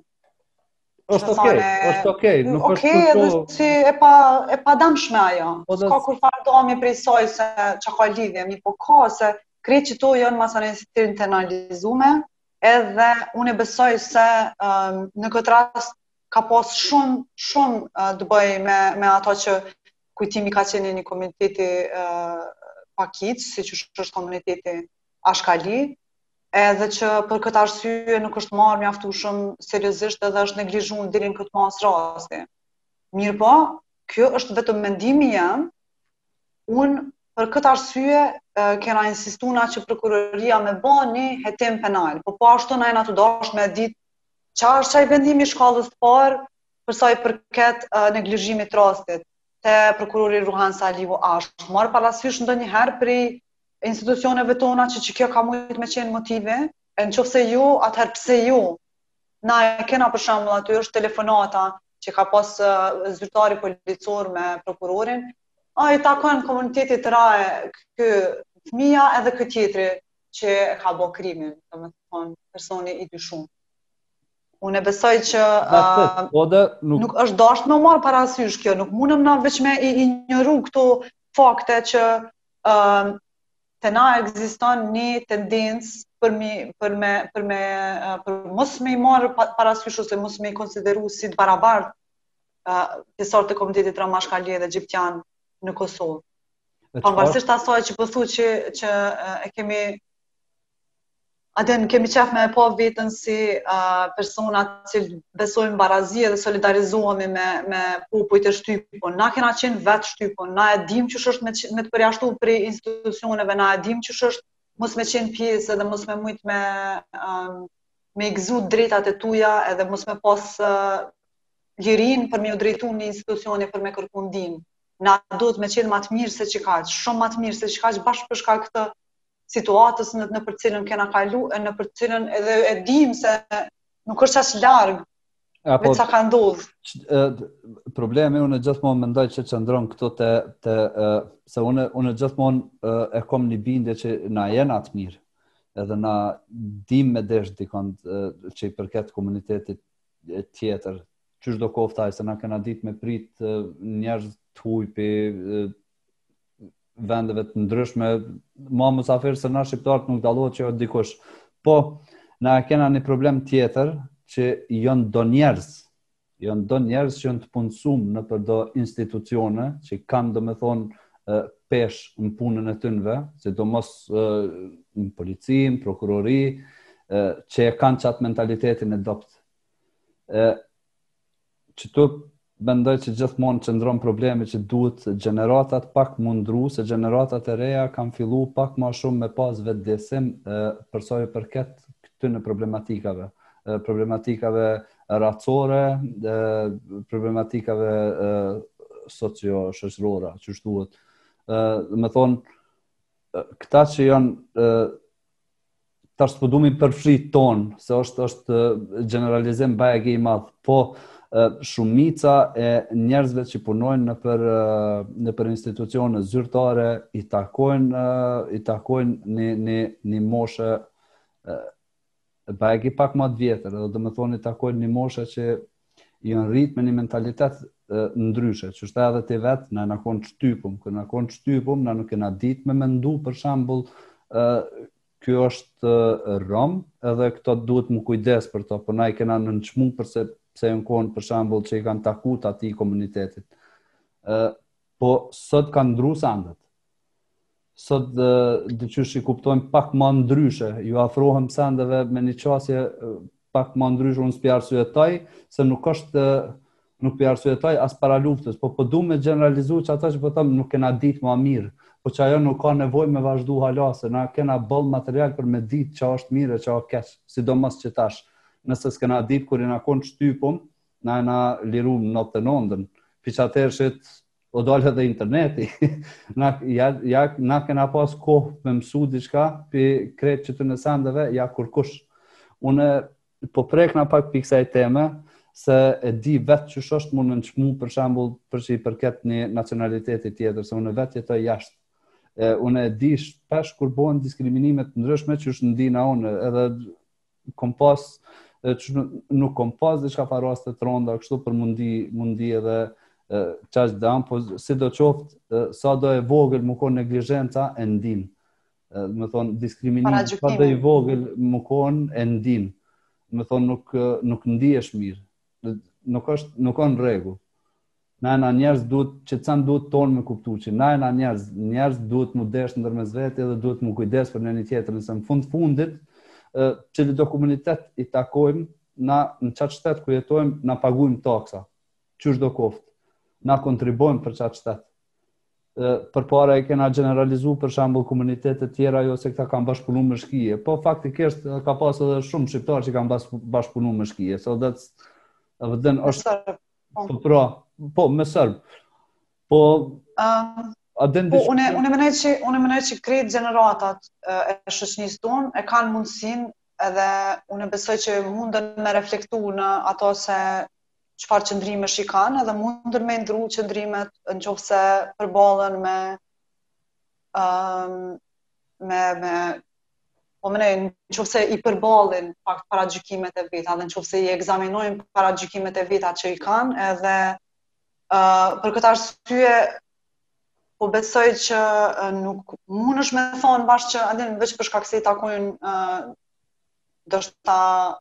Është ok, është ok, nuk është okay, kurrë. Okej, është si e pa e padëmshme ajo. Po do... Kurrfarë domi prej saj se çka ka lidhje, mi po ka se krejt që to janë mas anej të internalizume, edhe unë besoj se um, në këtë rast ka pas shumë shumë uh, të bëj me me ato që kujtimi ka qenë i një komuniteti uh, pakicë, siç është komuniteti Ashkali, edhe që për këtë arsye nuk është marrë mjaftueshëm seriozisht edhe është neglizhuar deri në këtë masë rasti. Mirëpo, kjo është vetëm mendimi jem. Un për këtë arsye kena insistu na që prokuroria me ba një hetim penal, po po ashtu na jena tu dashë me ditë çka është ai vendim i shkallës të parë për sa i përket uh, neglizhimit të rastit te prokurori Ruhan Salihu a është marr parasysh ndonjëherë prej institucioneve tona që që kjo ka mujtë me qenë motivi, e në qofë se ju, atëherë pse ju, na e kena për shembull, aty është telefonata që ka pas uh, zyrtari policor me prokurorin, a i takon komunitetit të RAE ky fëmija edhe ky tjetri që ka bo krimin, domethonë personi i dyshum. Unë e besoj që uh, nuk... nuk është dashtë me u marrë parasysh kjo, nuk mundemi na veç me i, injoru këto fakte që uh, te na ekziston një tendencë për me për me për me për mos me i marr parasysh ose mos me i konsideru si të barabart pjestarët e komunitetit rom ashkali dhe egjiptian në Kosovë. Pavarësisht asaj që po thu që që e kemi A de, kemi qef me e pa vetën si uh, personat që besojmë n'barazi dhe solidarizohemi me, me popujt e shtypun. Na kena qenë vetë t'shtypun, na e dim qysh është me, me të përjashtu prej institucioneve, na e dim qysh është mos me qenë pjesë dhe mos me mujtë me, um, me i gëzu t'drejtat e tuja edhe mos me pas uh, lirin për me u drejtu një institucioni për me kërku ndihmë. Na duhet me qenë ma të mirë se qikaq, shumë ma të mirë se qikaq bashkë për shkak të situatës në nëpër të cilën kena kalu e nëpër të cilën edhe e dim se nuk është as larg ajo çka ka ndodh. Problemi unë gjithmonë mendoj që qëndron këtu te te se unë unë gjithmonë e kam një bindje që na jena të mirë. Edhe na dim me dashtë dikon që i përket komunitetit tjetër. Qyshdo koftë ai se na kena ditë me prit njerëz të huj pi vendeve të ndryshme, ma mysafir se na shqiptarët nuk dallohet që o dikush. Po, na e kena një problem tjetër, që jonë do njerëz, jonë do njerëz që jonë të punësum nëpër do institucione, që kanë domethonë pesh në punën e tynve, sidomos në polici, n'prokurori, që e kanë qatë mentalitetin e dobët. Qëtu mendoj që gjithmonë qëndron problemi që duhet gjeneratat pak mu ndrru, se gjeneratat e reja kanë fillu pak ma shumë me pas vetëdijesim për sa i përket këtyne problematikave. Problematikave racore, problematikave socio-shoqërore, qysh thuhet. Domethonë, këta që janë tash s'po du m'i përfshi t'tonë, se është është gjeneralizim bajagi i madh, po shumica e njerëzve që punojnë nëpër nëpër institucione zyrtare i takojnë i takojnë një një një moshe bajagi pak më të vjetër, domethonë i takojnë një moshe që janë rrit me një mentalitet e, ndryshe, qysh the edhe ti vetë, na jena konë t'shtypun, kur jena konë t'shtypun, na nuk kena ditë me mendu, për shambull, e, kjo është rom, edhe këto duhet m'u kujdes për to, po na i kena nënçmu për arsye pse jon konë, për shambull, që i kanë taku atij komunitetit. E, po, sot kanë ndrru sendet. sot diqysh i kuptojmë pak ma ndryshe, ju afrohem sendeve me një qasje pak ma ndryshe, unë s'pi arsyetoj, se nuk është nuk pi arsyetoj as para luftës, po po du me gjeneralizu që ata që po thom nuk kena ditë ma mirë, po qajo nuk ka nevojë me vazhdu hala, se na kena boll material për me ditë ça është mirë e ça është keq, sidomos qetash, nëse s'kena ditë kur jena konë shtypun, na jena liru në të nëndën, pi qatëhershit O dalë edhe interneti, na, ja, ja, na kena pas kohë me mësu diçka, pi krejt qëtyne sendeve, ja kurkush. Unë po prekna pak pi ksaj teme, se e di vetë qysh osht m'u nënçmu për shambull për që i përket një nacionaliteti tjetër, se unë vetë jetoj jashtë. E, unë e di shpesh kur bohen diskriminime t'ndryshme qysh ndihna unë, edhe kom pas që nuk kom pas diçka farë raste të ronda kështu për m'u ndi, m'u ndi edhe qaq dam, po sidoqoftë sado e vogël me konë neglizhenca e ndin. Domethonë diskriminim, sado i vogël me konë e ndin. Domethonë nuk, nuk ndihesh mirë. Nuk është, nuk është në rregull. Na jena njerz duhet që t'tanë duhet t'tonë me kuptu që na jena njerz njerz duhet mu desh ndërmes veti dhe duhet mu kujdes për njëri tjetrin se në fund t'fundit cilitdo komunitet i takojmë na në qat shtet ku jetojmë na paguajmë taksa qysh do koftë na kontribuojmë për qat shtet përpara e kena gjeneralizu për shambull komunitetet tjera jo se këta kanë bashkëpunu me shkije. Po faktikisht ka pas edhe shumë shqiptarë që kanë bashkëpunu me shkije. So that's, vëdhen, është, Po. po pra, po me serb. Po uh, a den po, unë unë mendoj se unë mendoj se krejt gjeneratat e shoqënisë tonë e kanë mundësinë edhe unë besoj që mundën me reflektu në ato se çfarë qëndrimesh i kanë edhe mundën me ndru qëndrimet në qoftë se përballen me, um, me, me po mendoj në qoftë se i përballin pak paragjykimet e veta dhe në qoftë se i ekzaminojnë paragjykimet e veta që i kanë edhe uh, për këtë arsye po besoj që uh, nuk mundesh me thonë bashkë që adin veç për shkak se i takojnë uh, ndoshta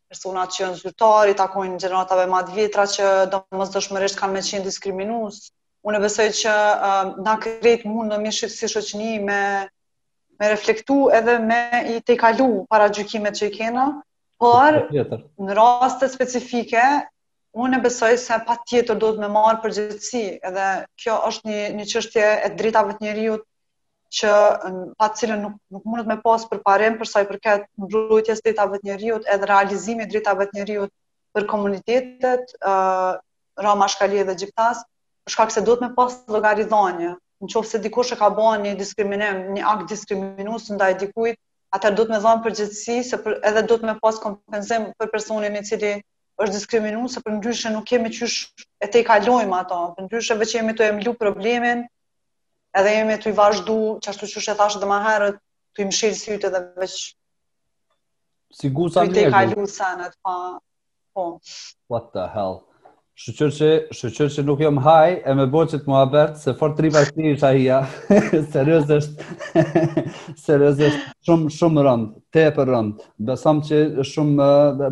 persona që janë zyrtarë, i takojnë gjeneratave ma të vjetra që domosdoshmërisht kanë me qenë diskriminus. Unë besoj që uh, na krejt mundemi si shoqni me me reflektu edhe me i tejkalu paragjykimet që i kena, por në raste specifike, unë e besoj se patjetër duhet me marrë përgjegjësi, edhe kjo është një, një çështje e të drejtave të njeriut që pa të cilën nuk, nuk mundet me pas përparim për sa i përket mbrojtjes së të drejtave të njeriut edhe realizimit të të drejtave të njeriut për komunitetet, uh, rom, ashkali dhe egjiptas, për shkak se duhet me pas llogaridhanie, në qoftë se dikush e ka bo një diskriminim, një akt diskriminus ndaj dikujt, atëherë duhet me dhanë përgjegjësi, se për, edhe duhet me pas kompensim për personin i cili është diskriminu, se përndryshe nuk kemi qysh e tejkalojmë ato, përndryshe veç jemi tu e mblu problemin, edhe jemi tu e vazhdu, qashtu qysh e thashë dhe ma herët, tu i mshelë sytë edhe veç... Si gusa n'mjegull. Tu i tejkalu senet, pa... Po. What the hell? Shyqyr që, shyqyr që nuk jam high me bo qët muhabet, se fort tripash i kisha hi. seriosisht, seriosisht, shumë, shumë rënd, tepër rënd. Besam që shumë,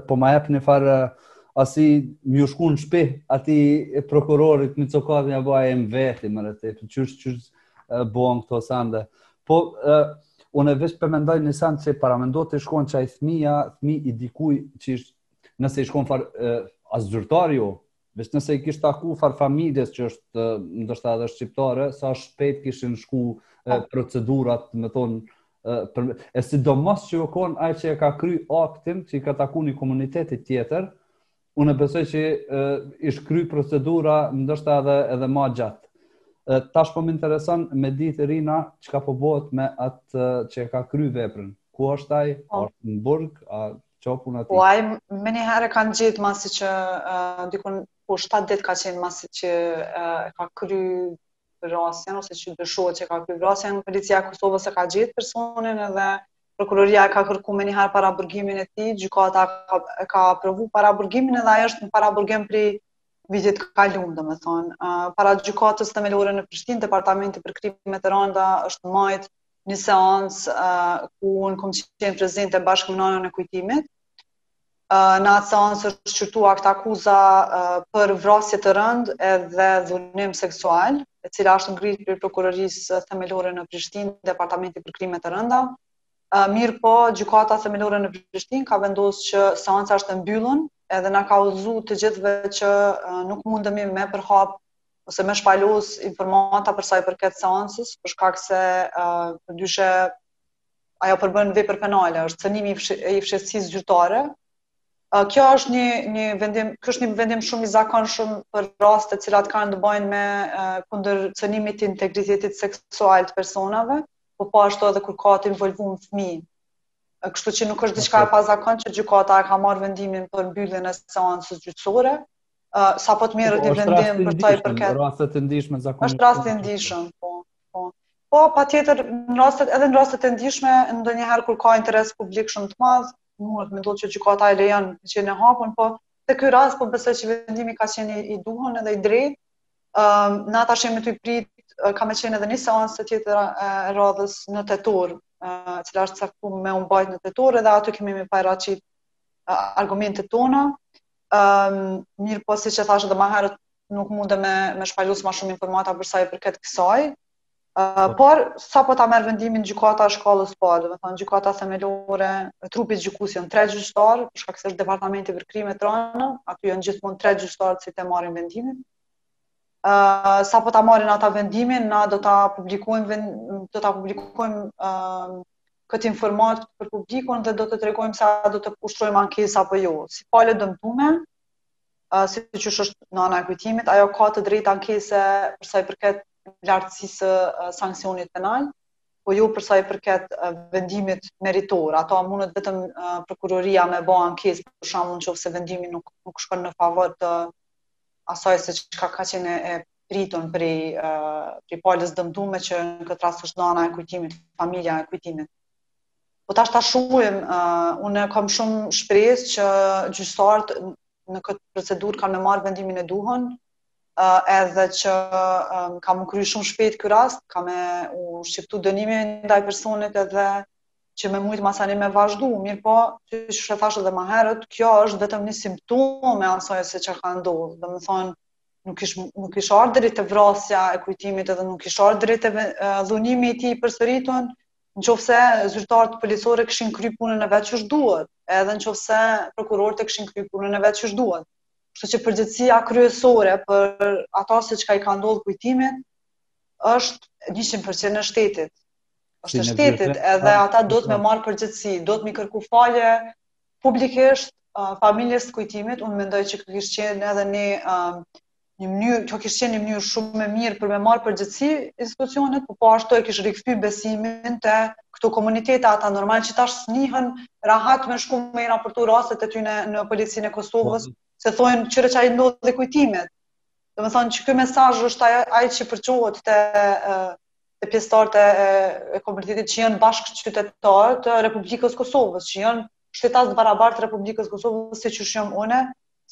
po ma jep një farë, asi me ju shku në shpi, atij prokurorit me cokat njëherë me veti, more ti, për qysh, qysh, bohen këto sende. Po, Unë veç po mendoj ni sen që paramendo të shkon që ai fmija, fmi i dikuj që është, nëse i shkon far, e, as zyrtar jo, veç nëse i kish taku far familjes që është, ndoshta edhe shqiptare, sa shpejt kishin shku e, procedurat, me thonë, e, për, e sidomos qe u konë ai që e ka kry aktin, që i ka taku një komunitetit tjetër, Unë besoj që ish kry procedura ndoshta edhe edhe ma gjatë. Tash po më intereson me ditë Rina çka po bëhet me atë që e ka kry veprën. Ku është ai? Po. Është në burg, a ça o puna e tij? Po ai menjëherë e kanë gjetë masi që uh, dikun po 7 ditë ka qenë masi që uh, ka kry vrasjen ose që dyshohet që ka kry vrasjen, policia e Kosovës e ka gjetë personin edhe prokuroria e ka kërku menjëherë paraburgimin e tij, gjykata e ka aprovu paraburgimin edhe ai është në paraburgim prej vitit të kalum, domethonë. Uh, para gjykatës themelore në Prishtinë, Departamentit për krime të randa është majt një seancë uh, ku unë kom qenë prezente bashkë me nanën e Kujtimit, në atë seancë është shqyrtu aktakuza për vrasje të rëndë edhe dhunim seksual, e cila është ngritur prej prokurorisë themelore në Prishtinë, Departamenti për Krime të Rënda. Mirëpo, gjykata themelore në Prishtinë ka vendosë që seanca është e mbyllun edhe na ka udhëzu të gjithëve që nuk mundemi me përhap ose me shpalos informata për sa i përket seancës, për shkak se uh, dyshe ajo përbën vepër penale, është cënimi i fshehtësisë zyrtare. Kjo është një një vendim, kjo është një vendim shumë i zakonshëm për raste të cilat kanë t'bajnë me kundër cënimit të integritetit seksual të personave, por po ashtu edhe kur ka të involvun fëmijë. Kështu që nuk është diçka e pazakontë që gjykata e ka marrë vendimin për mbylljen e seancës gjyqësore. Uh, sapo të merret, po, një vendim për sa i përket. Është rast i ndjeshëm zakonisht. Është rast i ndjeshëm, po. Po, po patjetër, në rastet, edhe në rastet e ndjeshme, ndonjëherë kur ka interes publik shumë të madh, mund me ndodh që gjykata e lejon me qenë e hapun, po te ky rast, po besoj që vendimi ka qenë i duhun edhe i drejtë, um, na tash jemi tu prit, ka me qenë edhe një seancë tjetër e radhës në tetor, uh, e cila është caktu me u mbajt në tetor, edhe aty kemi me paraqit uh, argumentet tona, um, mirëpo siç e thashë edhe ma herët, nuk mundem me shpalos ma shumë informata për sa i përket kësaj, uh, por sapo ta merr vendimin gjykata e shkallës së parë, domethanë gjykata themelore, trupi gjykues janë tre gjyqtarë, për shkak se është departamenti për krime të rana, aty janë gjithmonë tre gjyqtarë që e marrin vendimin. Uh, sapo ta marrin ata vendimin, na do ta publikojmë, vend, do ta publikojmë uh, këtë informatë për publikun dhe do të tregojmë se a do të ushtrojmë ankesa apo jo. Si palë e dëmtume, uh, siç është nana e Kujtimit, ajo ka të drejtë ankese për sa i përket lartësisë së, sanksionit penal, po jo për sa i përket uh, vendimit meritor. Atë mundet vetëm uh, prokuroria me ba ankesë, për shembull në qoftë se vendimi nuk, nuk shkon në favor të asaj se çka ka qenë e pritun prej uh, palës së dëmtume që në këtë rast është nana e Kujtimit, familja e Kujtimit. Po tash ta shohim, uh, unë kam shumë shpresë që gjyqtarët në këtë procedurë kanë me marrë vendimin e duhun, uh, edhe që um, ka me u kry shumë shpejt ky rast, ka me u shqiptu dënimi ndaj personit edhe që me mujtë masanej me vazhdu, mirëpo, siç e thashë edhe ma herët, kjo është vetëm një simptomë e asaj se çka ka ndodhë, domethonë, nuk ish nuk ish ardh deri te vrasja e Kujtimit edhe nuk ish ardh deri te dhunimi i tij i përsëritun, në qoftë se zyrtarët policorë e kishin kry punën e vet qysh duhet, edhe në qoftë se prokurorët e kishin kry punën e vet qysh duhet. Kështu që përgjegjësia kryesore për ata se çka i ka ndodh Kujtimit, është 100% e shtetit. është si shtetit, vjete, edhe a, ata duhet me marrë përgjegjësi, duhet m'i kërku falje publikisht uh, familjes të Kujtimit, unë mendoj që kish qenë edhe një uh, një mënyrë, kjo kish qenë një mënyrë shumë e mirë për me marrë përgjegjësi institucionet, po po ashtu e kish rikthy besimin te këto komunitete, ata normal që tash s'nihen rahat me shku me i raportu rastet e tyne në policinë e Kosovës, po. se thojnë kqyre çka i ndodhi Kujtimit. Domethënë që ky mesazh është ai që përçohet te, te pjesëtarët e, e komunitetit që janë bashkë qytetarë të Republikës Kosovës, që janë shtetas të barabartë të Republikës Kosovës, siç jom une,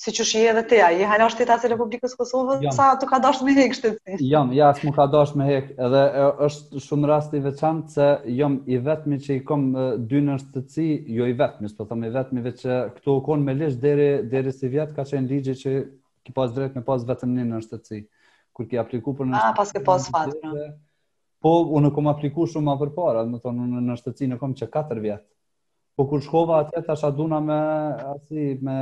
siç je edhe ti, a je hala shtetas e Republikës Kosovës, jam. s'të ka dasht me hek shtetësi? Jam, ja, s'm'u ka dasht me hek, edhe është shumë rast i veçantë se jam i vetmi që i kom dy nënshtetësi, jo i vetmi, s'po thëm i vetmi, veç që këtu u konë me ligj deri, deri sivjet, ka qenë ligji që ke pas drejt me pas vetëm një nënshtetësi. Kur ke apliku për nënshtetësi... A, pas ke pas fat, pra. Po, unë kom apliku shumë ma përpara, domethonë, unë nënshtetësinë e kom qe 4 vjet. Po kur shkova atje thash a duna me asi me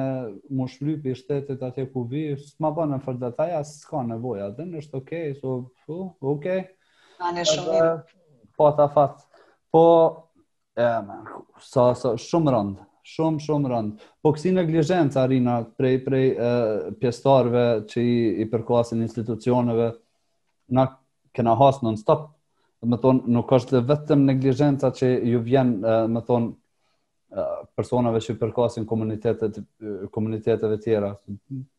m'u shly pi shtetit atje ku vi, s'ma bën në fërë detaj, as s'ka nevojë, a dënë është okej, okay, so, so, okej. Okay. A në shumë mirë. Pata fat. Po, e, me, sa, sa, shumë rëndë, shumë, shumë rëndë. Po kësi neglizhence, Arina, prej, prej e, pjesëtarëve që i, i përkasin institucioneve, na kena has non stop domethon nuk është vetëm neglizhenca që ju vjen domethon personave që përkasin komunitetet komuniteteve të tjera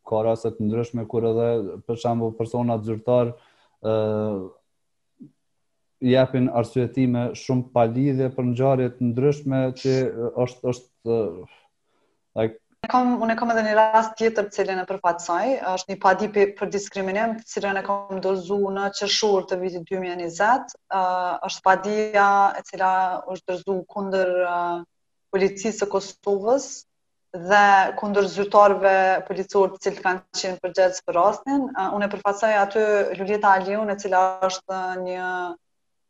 ka raste të ndryshme kur edhe për shembull personat zyrtarë ë japin arsyetime shumë palidhje për ngjarje të ndryshme që është është Like, kam, unë kam edhe një rast tjetër të cilin e përfaqësoj, është një padi për diskriminim, të cilën e kam dorëzu në qershor të vitit 2020. Uh, është padia e cila është dorëzu kundër uh, policisë së Kosovës dhe kundër zyrtarëve policorë të cilët kanë qenë përgjegjës për rastin. Uh, unë e përfaqësoj aty Luljeta Aliun, e cila është një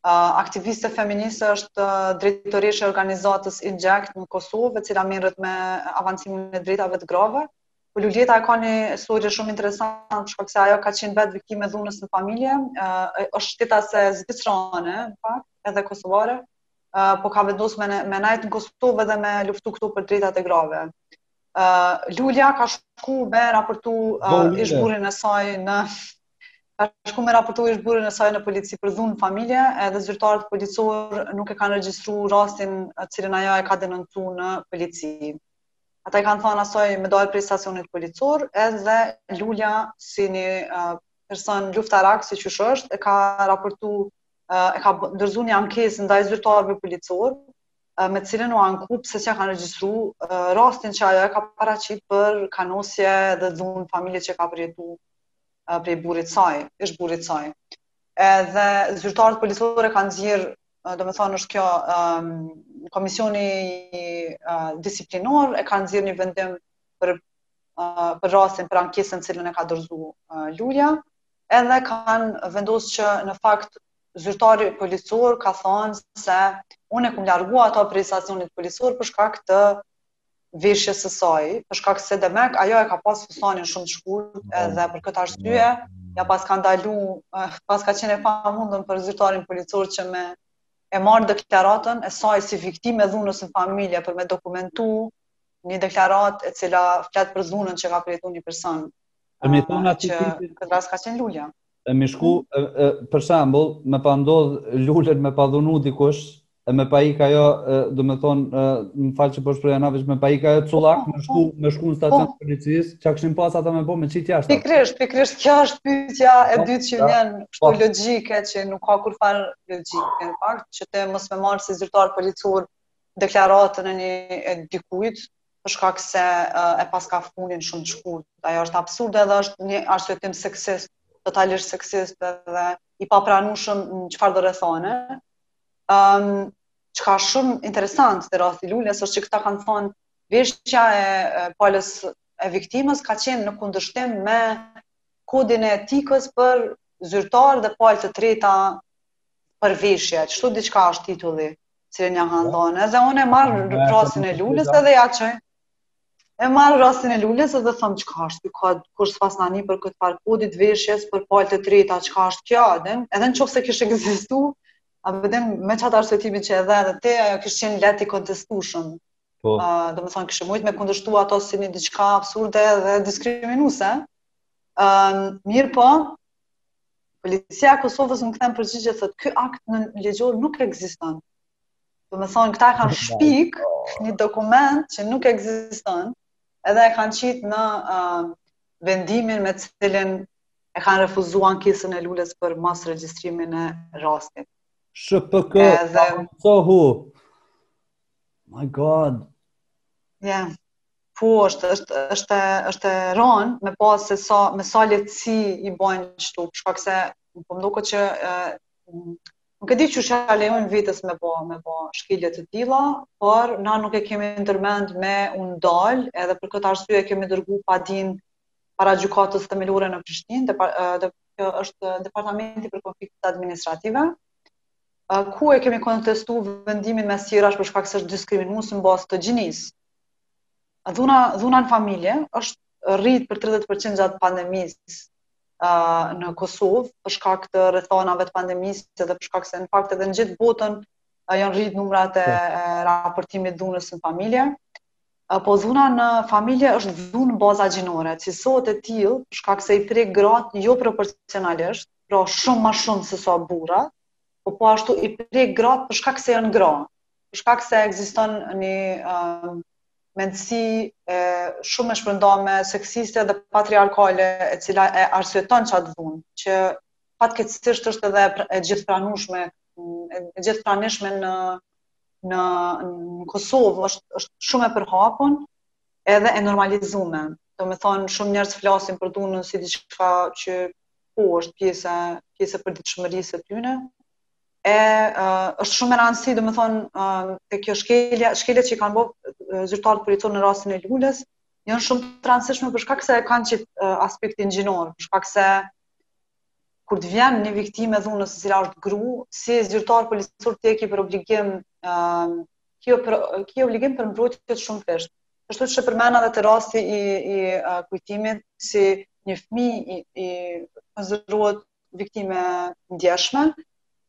aktiviste feministe është drejtoreshë e organizatës Inject në Kosovë, e cila merret me avancimin e drejtave të grave. Po Luljeta ka një histori shumë interesante, shkak se ajo ka qenë vetë viktimë e dhunës në familje, uh, është shtetase zvicerane, në fakt, edhe kosovare, uh, po ka vendosur me me najt në Kosovë dhe me luftu këtu për drejtat e grave. Uh, Lulja ka shku me raportu uh, ish-burrin e saj në Ka shku me raportu ish-burrin e sajë në polici për dhunë në familje, edhe zyrtarët policorë nuk e kanë regjistru rastin të cilin ajo e ka denoncu në polici. Ata i kanë thonë asoj me dalë prej stacionit policor, edhe Lulja si një uh, person luftarak, si qysh është, e ka raportu, uh, e ka dorëzu një ankesë ndaj zyrtarëve policorë, uh, me të cilën u anku pse s'e kanë regjistru uh, rastin që ajo e ka paraqit për kanosje dhe dhunë në familje që ka përjetu prej burrit saj, ish-burrit saj. Edhe zyrtarët policorë e kanë nxjerr, domethonë është kjo um, komisioni uh, disiplinor e kanë nxjerr një vendim për uh, për rastin për ankesën që e ka dorëzu uh, Lulja, edhe kanë vendos që në fakt zyrtari policor ka thonë se unë e kum largu ato prej stacionit policor për shkak të veshjes së saj, për shkak se demek ajo e ka pas fustanin shumë të shkurtë po. edhe për këtë arsye ia paska ndalu, eh, paska qenë e pamundun për zyrtarin policor që me e marrë deklaratën e saj si viktimë e dhunës në familje për me dokumentu një deklaratë e cila flet për dhunën që ka përjetuar një person. Domethonë atë që në këtë rast ka qenë Lulja. E me i shku, e, e, për shembull, me pa ndodh Lulen me pa dhunu dikush, e me pa ik ajo, domethonë, më fal që po shprehna, me pa ik ajo cullak, me shku, me shku në stacion të policisë, çka kishin pas ata me bo me qitë jashtë. Pikërisht, pikërisht, kjo është pytja e po, dytë që vjen kështu po. logjike, që nuk ka kurrfarë logjike, në fakt, që ti mos me marrë si zyrtar policor deklaratën e një e dikujt, për shkak se uh, e paska fundin shumë të shkurt. Ajo është absurde edhe është një arsyetim seksist, totalisht seksist dhe i papranueshëm në çfarëdo rrethane. Ëm um, çka shumë interesant te rasti i Lulës është që këta kanë thonë veshja e, e palës e viktimës ka qenë në kundërshtim me kodin e etikës për zyrtar dhe palë të treta për veshje, kshtu diçka është titulli, të cilin ia kanë dhënë. Edhe unë e marr rastin e Lulës edhe ia çoj. E marr rastin e Lulës edhe them çka është ky kod, kush s'paska ni për këtë farë kodi të veshjes për palë të treta, çka është kjo, den? Edhe në qoftë se kish ekzistu, a vëdem me qatë arsyetim që edhe edhe te, ajo kish qenë lehtë i kontestushëm. Po. Uh, domethonë, kishe mujt me kundështu ato si një diçka absurde dhe diskriminuese. Uh, mirëpo, Policia e Kosovës më kthen përgjigje thotë ky akt nënligjor nuk ekziston. Domethonë këta e kanë shpik një dokument që nuk ekziston, edhe e kanë qitë në uh, vendimin me cilin e kanë refuzu ankesën e Lulës për mosregjistrimin e rastit. SHPK, edhe... Sohu! My God! Yeah. Po, është është është është e ran me pa se sa me sa lehtësi i bojnë kto, për shkak se po më duket që, nuk e di qysh ja lejojnë vetes me bë me bë shkelje të tilla, por na nuk e kemi ndërmend me u ndal, edhe për këtë arsye e kemi dërguar padinë para gjykatës themelore në Prishtinë, dhe, dhe kjo është departamenti për konfliktet administrative ku e kemi kontestu vendimin e MASHT-it për shkak se është diskriminues në bazë të gjinisë. Dhuna, dhuna në familje është rrit për 30% gjatë pandemisë uh, në Kosovë, për shkak të rrethanave të pandemisë dhe për shkak se në fakt edhe në gjithë botën uh, janë rrit numrat e po. raportimit dhunës në familje. Uh, po dhuna në familje është dhunë në baza gjinore, cilësohet e tillë, për shkak se i prek gratë jo proporcionalisht, pra shumë më shumë se sa burrat, po po ashtu i prek gratë për shkak se janë gra. për shkak se ekziston një uh, mendësi shumë e shpërndame seksiste dhe patriarkale e cila e arsyeton qat dhunë që fatkeqësisht është edhe pra, e gjithëpranueshme e gjithëpranishme në në në Kosovë është është shumë e përhapun edhe e normalizume. Domethënë shumë njerëz flasin për dhunën si diçka që po është pjesë pjesë e përditshmërisë së tyne, e uh, është shumë e rëndësishme, domethënë, uh, e kjo shkelje, shkeljet që i kanë bërë zyrtarët policorë në rastin e Lules, janë shumë të rëndësishme për shkak se kanë qit uh, aspektin gjinor, për shkak se kur të vjen një viktimë e dhunës e cila është gru, si zyrtar policor ti e ke për obligim uh, ki obligim për me mbrojt shumëfish. Kështu që përmenda edhe te rasti i i uh, Kujtimit si një fëmijë i, i konsiderohet viktimë e ndjeshme,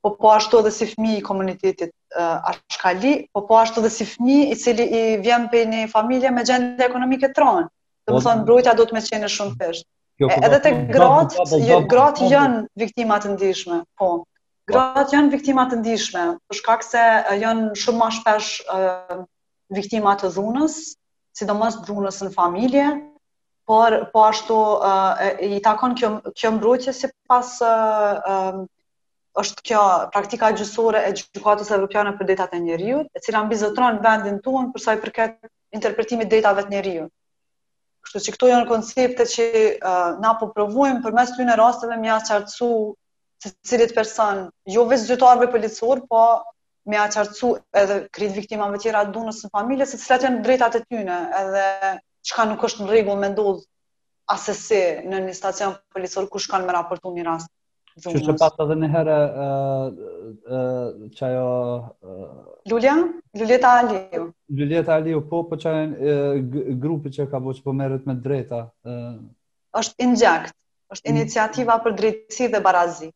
po po ashtu edhe si fëmijë i komunitetit uh, Ashkali, po po ashtu edhe si fëmijë i cili vjen prej një familje me gjendje ekonomike të ranë. Domethënë, mbrojtja duhet me qenë shumëfish. Po edhe te gratë, gratë janë viktima të ndishme, po. Gratë janë viktima të ndishme, për shkak se janë shumë ma shpesh uh, viktima të dhunës, sidomos dhunës në familje, por po ashtu i takon kjo kjo mbrojtje sipas është kjo praktika gjyqësore e gjykatës evropiane për të drejtat e njeriut, e cila mbizotëron në vendin tonë për sa i përket interpretimit të të drejtave të njeriut. Kështu që këto janë koncepte që uh, na po provojmë përmes ktyne rasteve me ia qartësu secilit person, jo veç zyrtarëve policor, po me ia qartësu edhe krejt viktimave të tjera të dhunës në familje, se cilat janë të drejtat e tyne, edhe çka nuk është në rregull me ndodh asesi në një stacion policor ku shkon me raportu një rast. Qe qysh pat edhe një herë që ajo... Lulja? Luljeta Aliu. Luljeta Aliu, po, po që grupi që ka bo që po merret me drejta. është Inject, është iniciativa për drejtësi dhe barazi.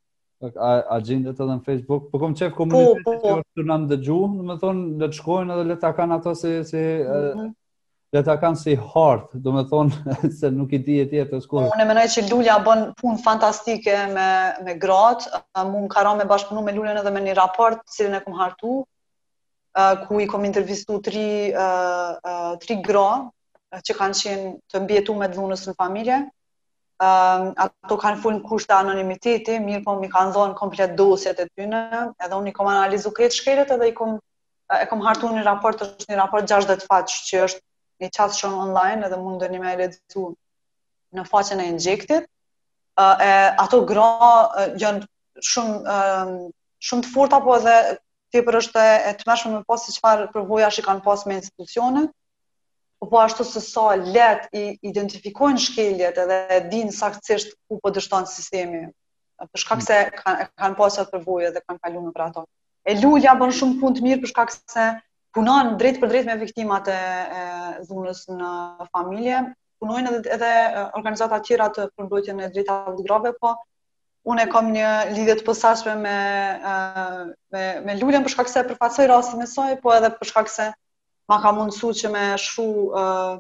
A, a gjindet edhe në Facebook? Po kom qejf komunitetit po, po. që është tu na dëgju, domethonë, le të shkojnë edhe le ta kanë ato si, si mm -hmm. le ta kanë si hartë, domethonë se nuk i di e tjetër kur. Unë e mendoj që Lulja bën punë fantastike me, me gratë, mu m'ka ra me bashkëpunu me Lulen edhe me një raport, të cilin e kom hartu, ku i kom intervistu tri, tri gra, që kanë qenë të mbijetume të dhunës në familje, Um, ato kanë fol në kushte anonimiteti, mirëpo m'i kanë dhonë komplet dosjet e tyne, edhe unë i kom analizu krejt shkeljet edhe i kom e kam hartu një raport, është një raport 60 faqe që është i qasshëm online edhe mundeni me lexu në faqen e Injectit. Uh, e ato gra uh, janë shumë uh, shumë të forta po edhe tepër është e tmerrshme me pa se çfarë përvojash kanë pas me institucionet. Po po ashtu se sa lehtë i identifikojnë shkeljet edhe e dinë saktësisht ku po dështon sistemi. Për shkak se kanë kanë pas përvojë dhe kanë kalu nëpër ato. e Lulja bën shumë punë të mirë për shkak se punon drejtpërdrejt me viktimat e, e dhunës në familje, punojnë edhe, edhe organizata tjera për mbrojtjen e të drejtave të grave, po unë e kam një lidhje të posaçme me me me Lulen për shkak se përfaqësoj rastin e saj, po edhe për shkak se ma ka mundësu që me shkru uh,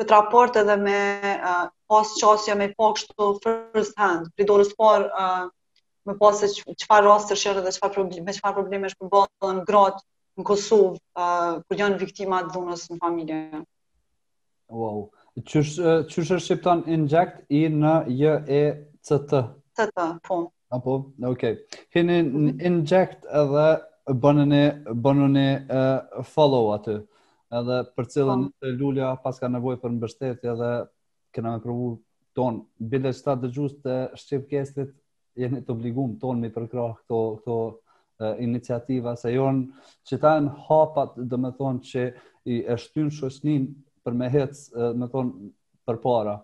këtë raport edhe me uh, pas qasje me pa kështu first hand, prej dorës parë uh, me pa se çfarë rastësh edhe dhe çfarë problem, me çfarë probleme përballen gratë në Kosovë, uh, kur janë viktima të dhunës në familje. Wow. Qysh, qysh shqiptohet Inject I N J E C T? C T, po. A po, oke. Okay. Hini mhm. Inject edhe bëjeni, bëjeni uh, follow aty. Edhe përcillni po. Se Lulja pra ka nevojë për mbështetje edhe kena me provu tonë, bile qeta dëgjues të Shqip Kestit, jeni të obligum tonë me përkrah këto, këto uh, iniciativa, se jonë qeta hapat, domethonë që e shtyn shoqninë për me hec, uh, domethonë, përpara.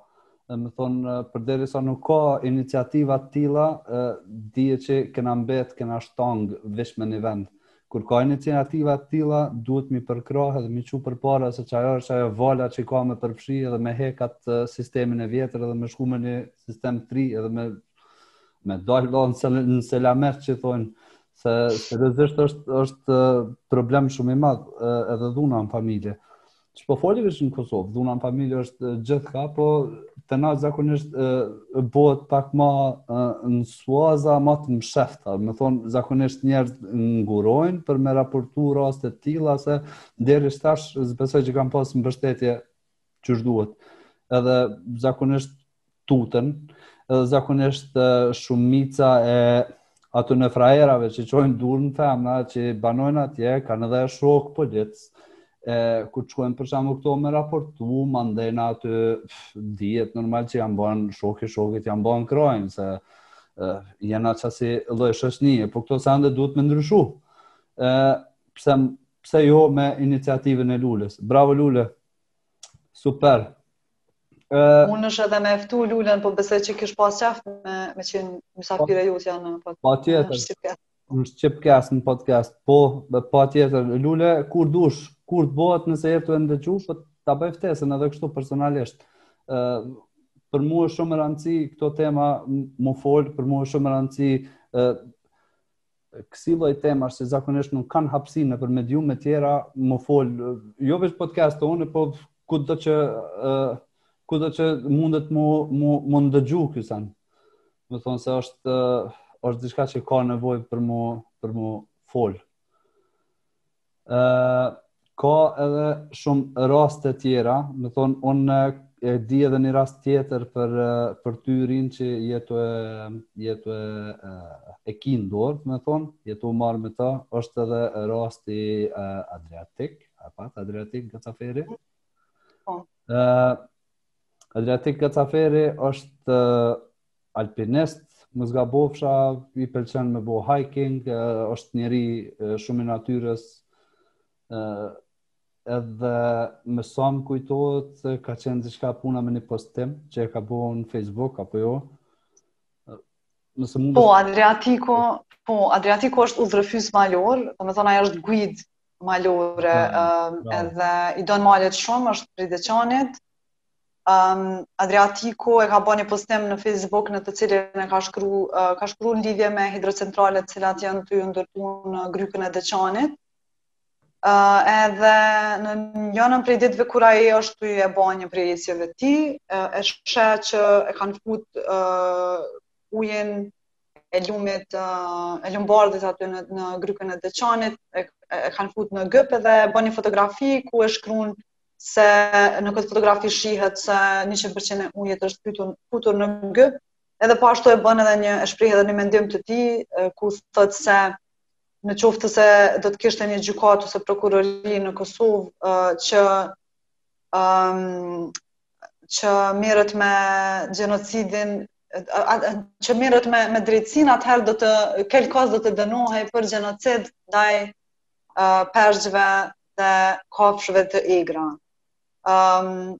Domethonë, përderisa nuk ka iniciativa të tilla, uh, dhije që kena mbet, kena shtangë, veç në një vend. Kur ka iniciativa të tilla, duhet me i përkrah edhe me i çu përpara se qajo është ajo vala që ka me përfshi edhe me hek atë sistemin e vjetër edhe me shku me një sistem të ri edhe me me dalë do në, sel, në selamet që i thonë se seriozisht është është problem shumë i madh edhe dhuna në familje. S'po foli veç në Kosovë, dhuna në familje është gjithkah, po të na zakonisht bëhet pak ma në suaza, ma të mshefta. Me thonë, zakonisht njerëz ngurojnë për me raportu raste të tilla, se deri shtash, s'besoj që kanë pas mbështetje qysh duhet. Edhe zakonisht tuten, edhe zakonisht shumica e atyne frajerave që çojnë dorë në femna, që banojnë atje, kanë edhe shokë policë, e, kur shkojnë për shembull këto me raportu, mandej na aty, dihet normal që ja mban shoki shokit, ja mban krahun, se e, jena qasi lloj shoqnije, po këto sende duhet me ndryshu. E, pse, pse jo me iniciativën e Lules? Bravo Lule, super! Uh, Unë deshta edhe me e ftu Lulen, po besoj që kish pas qejf me, me qenë mysafire po, ju t'ja në podcast. Patjetër, në Shqipkast, në podcast, po, dhe patjetër, Lule, kur dush, kur të bëhet nëse je tu e ndëgju, po ta bëj ftesën edhe kështu personalisht. Uh, për mua është shumë me rëndësi këto tema m'u fol, për mua është shumë me rëndësi uh, kësi lloj temash që zakonisht nuk kanë hapësirë nëpër mediume të tjera, m'u fol jo veç n'podcast tonë, po kudo që ë kudo që mundet m'u m'u m'u ndëgju ky sen. Me thonë se është është diçka që ka nevojë për m'u për m'u fol. Ë ka edhe shumë raste tjera, me thonë un e di edhe një rast tjetër për për të cilin që je tu e je tu e e ki n'dorë, me thonë, je tu u marrë me ta, është edhe rasti Adriatik, apo Adriatik Gacaferi. Po. Ë Adriatik Gacaferi është alpinist, mos gabofsha, i pëlqen me bo hiking, është njeri shumë i natyrës, edhe me sa më kujtohet ka qenë diçka puna me një postim, që e ka bo në Facebook, apo jo? Nëse mund po, Adriatiku, po, Adriatiku është udhërrëfyes malor, domethënë ai është guidë malore, edhe i don malet shumë, është prej Deçanit, Um, Adriatiku e ka ba një postim në Facebook në të cilin e ka shkru uh, ka shkru në lidhje me hidrocentralet të cilat janë tu u ndërtu në grykën e Deçanit. Uh, edhe në njënën prej ditëve kur ai është tu e ba një prej ecjeve të tij, uh, e sheh që e kanë fut uh, ujin e lumit uh, e Lumbardhit aty në në grykën e Deçanit, e, e kanë fut në gyp edhe e ban një fotografi ku e shkrun se në këtë fotografi shihet se 100% e ujit është futur, futur në gyp, edhe po ashtu e bën edhe një e shpreh edhe një mendim të tij ku thotë se në qoftë se do të kishte një gjykatë ose prokurori në Kosovë uh, që um, që merret me gjenocidin që merret me me drejtësinë atëherë do të Kelkos do të dënohej për gjenocid ndaj uh, peshqve dhe kafshëve të egra. Um,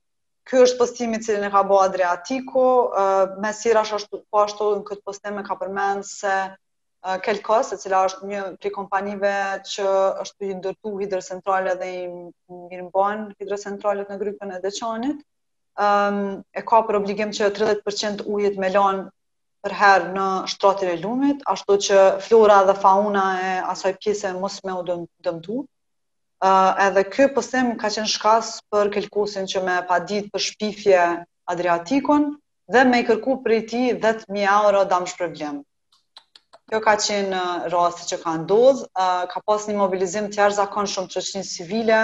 Ky është postimi i cilin e ka bo Adriatiku, uh, me sira ashtu po ashtu në këtë postim e ka përmend se uh, Kelkos, e cila është një prej kompanive që është i ndërtu hidrocentrale dhe i mirëmban hidrocentralet në grykën e Deçanit, um, e ka për obligim që 30% ujit me lanë përherë në shtratin e lumit, ashtu që flora dhe fauna e asaj pjese mos me u dëmtu. Uh, edhe ky postim ka qenë shkas për Kelkosin që me paditë për shpifje Adriatikun dhe me i kërku prej tij 10.000 euro damshpërblim. Kjo ka qenë rasti që ka ndodhë, uh, ka pas një mobilizim të jashtëzakonshëm të shoqnisë civile,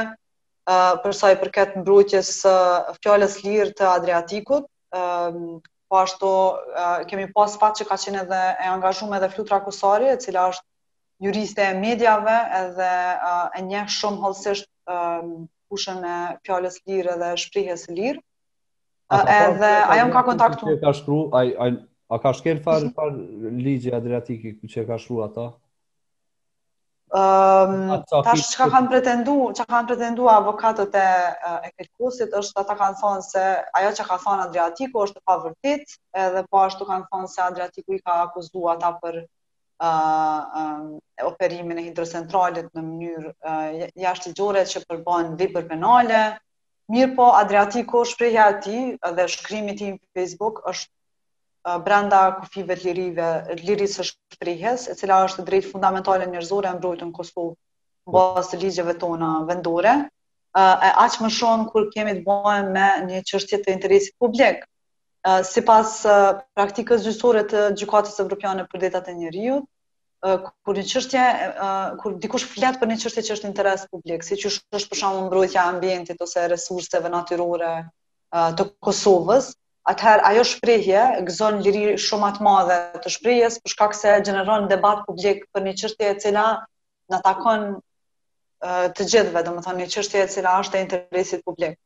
uh, përsa i përket mbrojtjes së fjalës lirë të Adriatikut, po ashtu kemi pas fat që ka qenë edhe e angazhume edhe Flutra Kusari, e cila është juriste e mediave edhe e njeh shumë hollësisht fushën e fjalës së lirë edhe shprehjes së lirë. Edhe ajo më ka kontaktu. Ka shkru a a a ka shkel far far ligji Adriatiki që ka shkru ata? Um, tash çka kanë pretendu, çka kanë pretendu avokatët e e Kelkosit është ata kanë thonë se ajo çka ka thonë Adriatiku është e pavërtetë, edhe po ashtu kanë thonë se Adriatiku i ka akuzu ata për ë uh, operimin e hidrocentralit në mënyrë uh, jashtëligjore që përbën vepër penale. Mirëpo Adriatiku shprehja e tij dhe shkrimi i tij në Facebook është brenda kufijve të lirive, të lirisë së shprehjes, e cila është e drejtë fundamentale njerëzore e mbrojtur në Kosovë në bazë të ligjeve tona vendore. E aq më shumë kur kemi të bëjmë me një çështje të interesit publik. Sipas praktikës gjyqësore të gjykatës evropiane për të drejtat e njeriut, kur një çështje, kur dikush flet për një çështje që është interes publik, siç është për shembull mbrojtja e ambientit ose resurseve natyrore të Kosovës, atëherë ajo shprehje gëzon liri shumë më të madhe të shprehjes për shkak se gjeneron debat publik për një çështje e cila na takon të gjithëve, domethënë një çështje e cila është e interesit publik.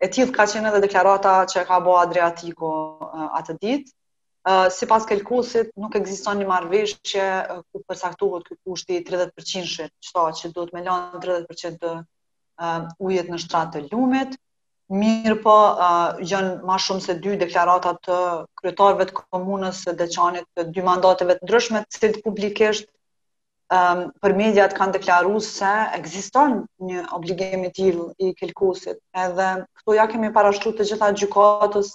E tillë ka qenë edhe deklarata që e ka bo Adriatiku atë ditë. Sipas Kelkosit, nuk ekziston një marrëveshje ku përcaktohet ky kushti 30%-shit, qeta që duhet me lanë 30% të ujit në shtrat të lumit, Mirëpo, janë ma shumë se dy deklarata të kryetarëve të komunës së Deçanit të dy mandateve të ndryshme, të cilët publikisht um, për mediat kanë deklaru se ekziston një obligim i tillë i Kelkosit. Edhe këto ja kemi parashtru të gjitha gjykatës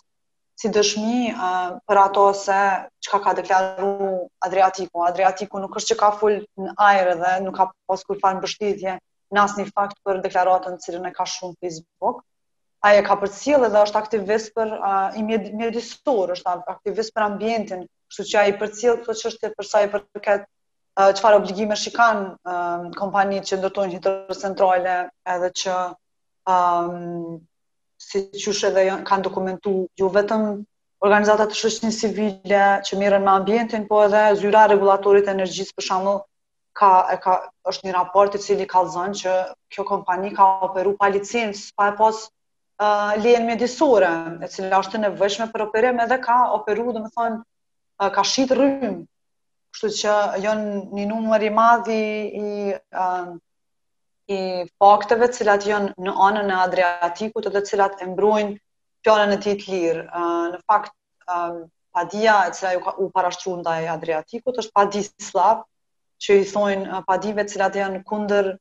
si dëshmi uh, për ato se çka ka deklaru Adriatiku. Adriatiku nuk është që ka fol në ajër edhe nuk ka pas kurrfarë mbështetje në asnjë fakt për deklaratën të cilën e ka shkru n'Facebook. Ai e ka përcjell edhe është aktivist për uh, i mjedisor, është aktivist për ambientin, kështu që ai i përcjell këto çështje për sa i përket çfarë uh, obligimesh i kanë uh, kompanitë që ndërtojnë hidrocentrale edhe që um, si qysh edhe e kanë dokumentu jo vetëm organizata të shoqërisë civile që merren me ambientin, po edhe Zyra e Rregullatorit të energjisë për shembull ka e ka është një raport i cili kallzon që kjo kompani ka operu pa licencë, pa e pas uh, lejen mjedisore, e cila është e nevojshme për operim edhe ka operu, domethënë uh, ka shit rrymë. Kështu që janë një numër i madh i i, uh, i fakteve të cilat janë në anën e Adriatikut dhe të cilat e mbrojnë fjalën e tij të lirë. Uh, në fakt um, padia e cila ju ka, u parashtru ndaj Adriatikut, është padi SLAPP, që i thonë uh, padive të cilat janë kundër,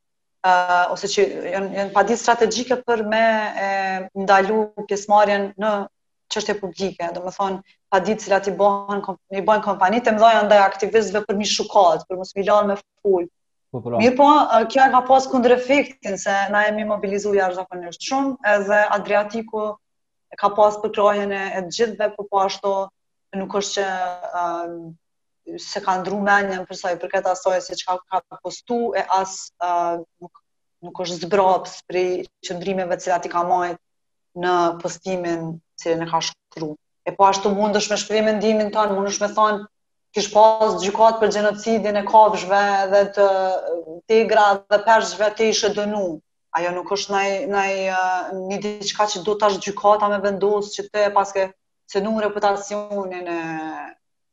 uh, ose që janë, janë padi strategjike për me e, ndalu pjesëmarrjen në çështje publike, domethonë padi të cilat i bajnë, i bajnë kompanitë e mdhaja ndaj aktivistëve për me i shukat, për mos me i lanë me fol. Po, po, mirëpo, uh, kjo e ka pas kundërefektin, se na jemi mobilizu jashtëzakonisht shumë, edhe Adriatiku e ka pas përkrahjen e, e të gjithëve, por po ashtu nuk është që um, s'e ka ndrru menjen për sa i përket asaj se çka ka postu e as uh, nuk, nuk është zbraps prej qëndrimeve të cilat i ka majt në postimin të cilin e ka shkru. E po ashtu mundesh me shpreh mendimin tand, mundesh me thanë kish pas gjykatë për gjenocidin e kafshve dhe të egra dhe peshqve t'ishe dënu. Ajo nuk është naj, naj, një diçka që do të dashtë gjykata me vendosë që ti e paske cenu reputacionin e,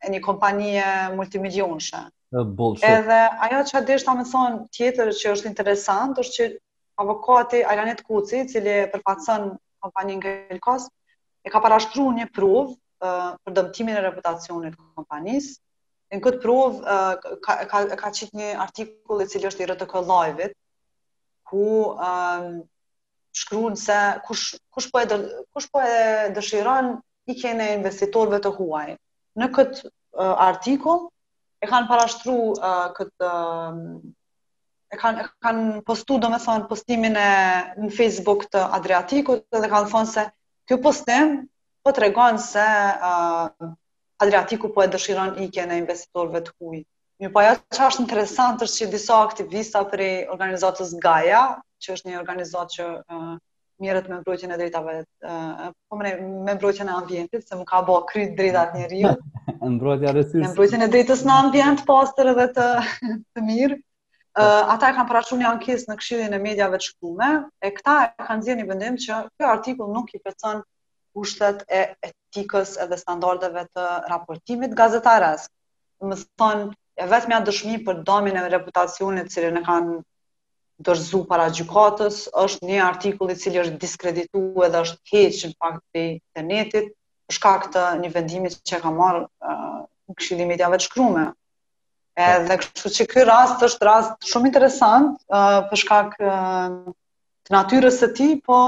e një kompanije multimilionëshe. Bullshit. Edhe ajo çka deshta me thonë tjetër që është interesant, është që avokati Arianit Koci, i cili e përfaqëson kompaninë Kelkos, e ka parashtru një provë uh, për dëmtimin e reputacionit të kompanisë. Në këtë provë uh, ka ka ka qitë një artikull i cili është i RTK Live-it, ku um, shkrun se kush kush po e dër, kush po e dëshiron ikjen e investitorëve të huaj. Në këtë uh, artikull e kanë parashtru uh, këtë uh, e kanë kanë postu domethënë postimin në Facebook të Adriatikut dhe kanë thonë se ky postim po tregon se uh, Adriatiku po e dëshiron ikjen e investitorëve të huaj. Mirëpo ajo që është interesant është që disa aktivista prej organizatës Gaia, që është një organizatë që uh, mirret me mbrojtjen e drejtave, uh, po më me mbrojtjen e ambientit, se më ka ba kryt drejtat e njeriut. Mbrojtja resursi. Me mbrojtjen e drejtës në ambient, pastër edhe të, të mirë. Uh, ata e kanë parashtru një ankesë në këshillin e mediave të shkrume, e këta e kanë nxjerrë një vendim që ky artikull nuk i plotëson kushtet e etikës edhe standardeve të raportimit gazetaresk. me thonë, e vetmja dëshmi për damin e reputacionit të cilin e kanë dorëzu para gjykatës, është një artikull i cili është diskreditu edhe është hjekë në fakt prej internetit, për shkak të një vendimit që e ka marrë këshilli i mediave të shkrume. Edhe kështu që ky rast është rast shumë interesant, për shkak të natyrës së tij, po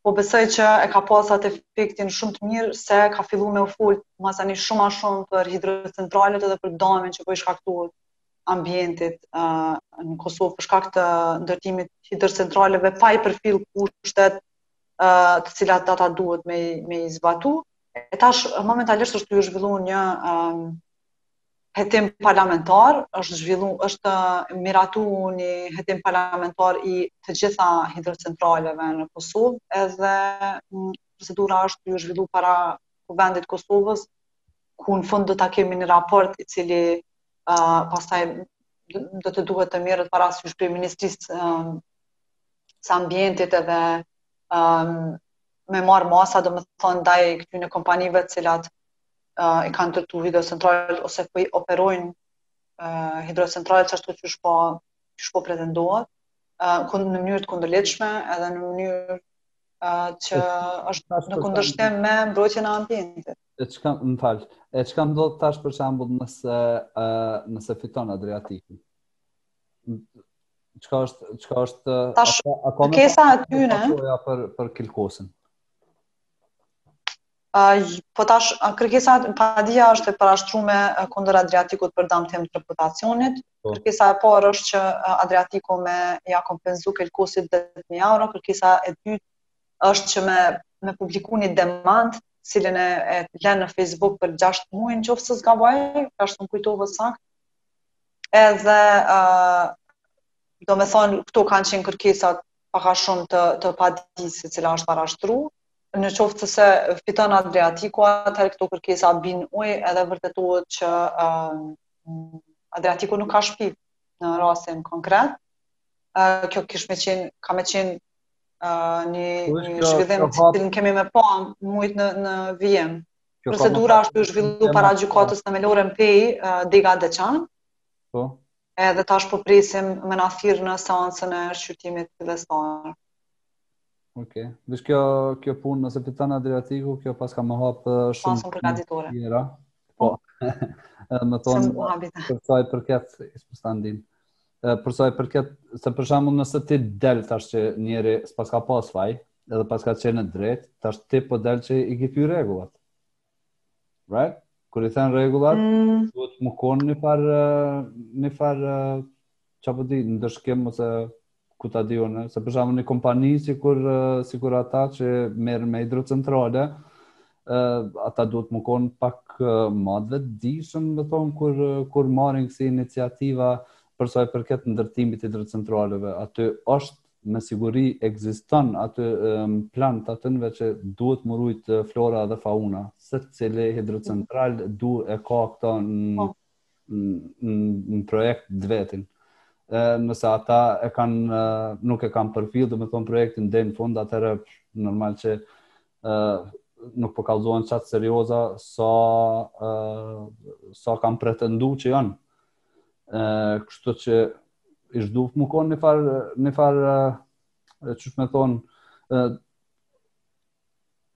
Po besoj që e ka pas atë efektin shumë të mirë se ka fillu me u fol masanej shumë ma shumë për hidrocentralet edhe për damin që po i shkaktohet ambientit uh, në Kosovë për shkak të ndërtimit të hidrocentraleve pa i përfill kushtet uh, të cilat ata duhet me me i zbatu. E tash momentalisht është tu u zhvillu një um, hetim parlamentar, është zhvillu, është miratu një hetim parlamentar i të gjitha hidrocentraleve në Kosovë, edhe mm, procedura është tu u zhvillu para Kuvendit të Kosovës, ku në fund do ta kemi një raport i cili uh, pastaj do të duhet të mirret parasysh prej ministrisë um, së ambientit edhe um, me marrë masa, domethonë, ndaj këtyne kompanive të cilat uh, i kanë ndërtu hidrocentralet ose po i operojnë uh, hidrocentralet ashtu që shpo, shpo pretendohet, uh, në mënyrë të kundërligjshme edhe në mënyrë uh, që është në kundërshtim me mbrojtjen e ambientit. E çka, më fal, e çka ndodh tash për shembull nëse uh, nëse fiton Adriatiku? Çka është, çka është tash kesa aty ne? Për për Kelkosin. Uh, po tash kërkesa, padia është e parashtrume kundër Adriatikut për dëmtim të reputacionit. Po. Kërkesa e parë është që Adriatiku me ja kompenzu Kelkosit 10000 euro, kërkesa e dytë është që me me publiku një demant të cilën e, e lën në Facebook për 6 muaj në qoftë se s'gaboj, tash m'u kujtua saktë. Edhe ë uh, do me thonë këto kanë qenë kërkesat pak a shumë të të padisë e cila është parashtruar në qoftë se fiton Adriatiku, atëherë këto kërkesa bin n'ujë edhe vërtetohet që uh, Adriatiku nuk ka shpif në rastin konkret. Uh, kjo kish me qenë, ka me qenë uh, një, një zhvillim të cilin kemi me pa muajt në, në vijim. Procedura është tu u zhvillu para gjukatës Themelore në Pejë, uh, Dega Deçan. Po. Edhe tash po presim me na thirr në seancën e shqyrtimit të Ok. Veç kjo, kjo punë, nëse fiton Adriatiku, kjo pas ka me hap uh, shumë... Pasën përgatitore. Tjera. Po. me thënë, për sa i përket, isë për ndim, për sa i përket, se për shembull nëse ti del tash që njeriu s'pas ka pas faj, edhe pas ka qenë drejt, tash ti po del që i ke thy rregullat. Right? Kur i then rregullat, mm. duhet me konë një farë, një farë, ça po di, ndëshkim, ose ku ta di unë, se për shembull një kompani sikur, sikur ata që merren me hidrocentrale, uh, ata duhet me konë pak uh, ma të vetëdijshëm, me thënë, kur, kur marrin kësi iniciativa, për sa i përket ndërtimit të hidrocentraleve, aty është me siguri ekziston aty plani i atyne që duhet m'u rujt flora dhe fauna, secili hidrocentral du e ka këto në, po. në, në projekt të vetin. E, nëse ata e kanë, nuk e kanë përfil, do me thënë projektin deri në fund, atëherë normal që e, nuk po kallzohen qaq serioza sa, e, sa kanë pretendu që janë. kështu që ish dasht me konë një farë, një farë, qysh me thënë,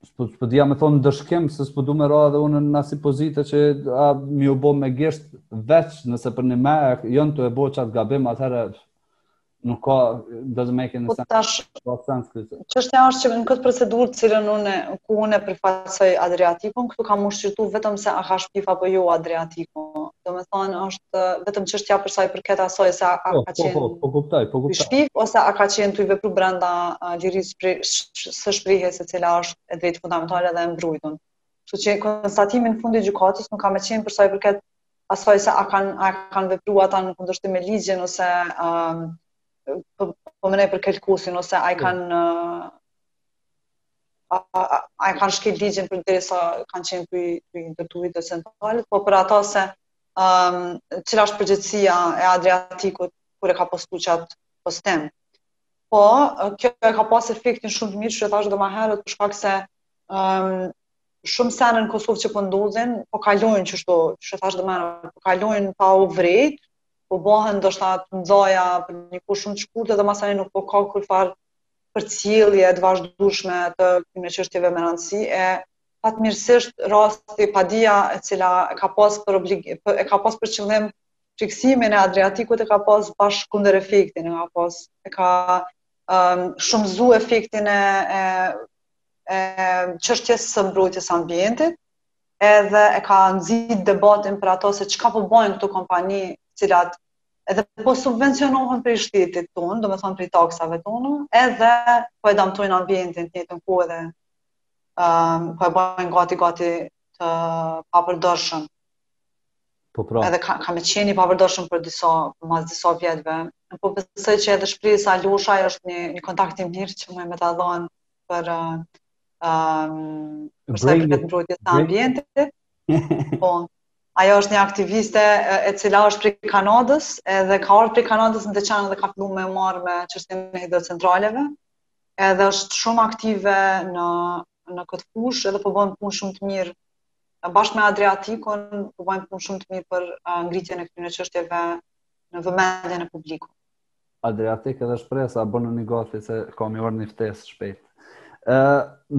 s'po s'po di a me thënë ndëshkim se s'po du me ra edhe unë në asi pozite që a me ju bo me gisht veç nëse përnime janë tu e bo qat gabim atëherë Nuk ka, do të me ke në sanskrit. Po tash, sanskrit. Çështja është që në këtë procedurë të cilën unë, ku unë e përfaqësoj Adriatikun, këtu ka m'u shqyrtu vetëm se a ka shpif apo jo Adriatiku. Domethonë është vetëm çështja për sa i përket asoj se a, po, ka po, qenë po, po, po, kuptoj, po, kuptoj. shpif, ose a ka qenë tuj vepru brenda lirisë së shprehjes e cila është e drejtë fundamentale dhe e mbrojtun. Kështu që konstatimi n'fund i gjykatës nuk ka me qenë për sa i përket asaj se a kanë a kanë vepruar ata në kundërshtim me ligjin ose ë po po e menoj për Kelkosin ose ai po. kanë a, a, a kanë shkel ligjin përderisa kanë qenë tuj ndërtu hidrocentralet, po për ata se um, cila është përgjegjësia e Adriatikut kur e ka postu qat postim. Po, kjo e ka pas efektin shumë të mirë, që e thashë edhe ma herët, për shkak se um, shumë sene në Kosovë që po ndodhin, po kalojnë qishtu, që thashë edhe ma herët, po kalojnë pa u vrejt, po bëhen do tema të mdhaja për një kohë shumë të shkurtë dhe masani nuk po ka kurrfarë përcjellje të vazhdushme të këtyne çështjeve me rëndësi, e fatmirësisht rasti padia e cila e ka pas për, oblig, për, e ka pas për qëllim frikësimin e Adriatikut e ka pas bash kundërefektin, e ka pas, e ka um, shumëzu efektin e, e e çështjes së mbrojtjes së ambientit, edhe e ka nxit debatin për ato se çka po bëjnë këto kompani, të cilat edhe po subvencionohen prej shtetit tonë, domethonë prej taksave tona, edhe po e damtojnë ambientin në të njëjtën kohë edhe um, po e bëjnë gati gati të papërdorshëm. Po pra. Edhe ka, ka me qenë i papërdorshëm për disa, mas disa vjetëve. Po besoj që edhe Shpresa Loshaj është një, një kontakt i mirë që me ta dhonë për për sa i përket mbrojtjes së ambientit. Po. Ajo është një aktiviste e cila është prej Kanadës, edhe ka ardhur prej Kanadës në Deçan dhe ka filluar m'u marrë me çështjen e hidrocentraleve. Edhe është shumë aktive në në këtë fushë, edhe po bën punë shumë të mirë bashkë me Adriatikun, po bën punë shumë të mirë për ngritjen e këtyre çështjeve në vëmendjen e publikut. Adriatik edhe Shpresa bonuni gati se ka me ju ardh një ftesë shpejt. E,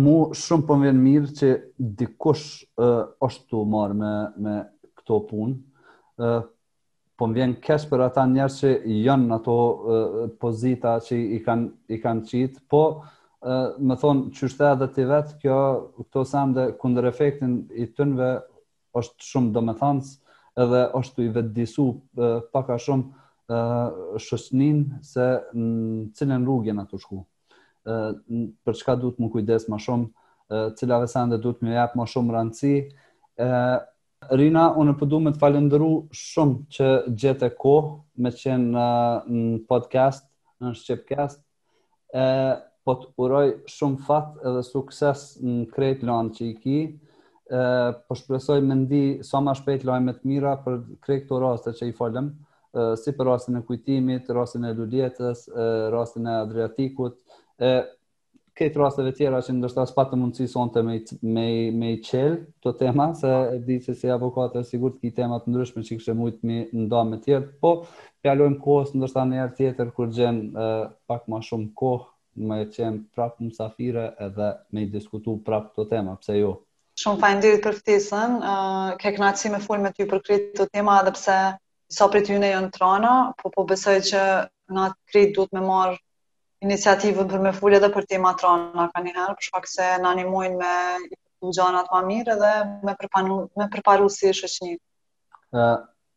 mu shumë po më vjen mirë që dikush e, është tu marrë me, me këto punë. E, po më vjen keq për ata njerëz që janë në ato e, pozita që i kanë, i kanë qit, po e, domethonë qysh the edhe ti vetë, kjo, këto sende kundërefektin i tynve është shumë domethanëse edhe është tu e vetëdijesu pak a shumë shoqninë se në cilën rrugë jena tu shku. Për çka duhet m'u kujdes ma shumë, cilave sende duhet me u jap ma shumë rëndësi. Rina, unë po du me të falënderu shumë që gjete kohë me qenë në podcast, në Shqipcast, e po të uroj shumë fat edhe sukses në krejt planet që i ki, e, po shpresoj me ndi sa ma shpejt lajme të mira për krejt këto raste që i folëm, e, si për rastin e Kujtimit, rastin e Luljetës, e, rastin e Adriatikut, e, krejt rasteve tjera që ndoshta s'patëm mundësi sonte me, me, me i çel këto tema, se e di se si avokate sigurt ki tema të ndryshme që kishe mujtë me nda me tjerë, po Ja lojmë kohës ndoshta një herë tjetër kur gjen pak ma shumë kohë me qenë prap mysafire edhe me i diskutu prap këto tema, pse jo. Shumë faleminderit për ftesën. Uh, u kanë kënaqësi me fol me ty për krejt këto tema edhe pse disa prej tyne janë t'rana, po po besoj që na krejt duhet me marr iniciativën për me fol edhe për tema t'rana ka njëherë, për shkak se na nimojnë me i kuptu gjanat ma mirë edhe me, përpanu, me përparu si shoqni. Uh,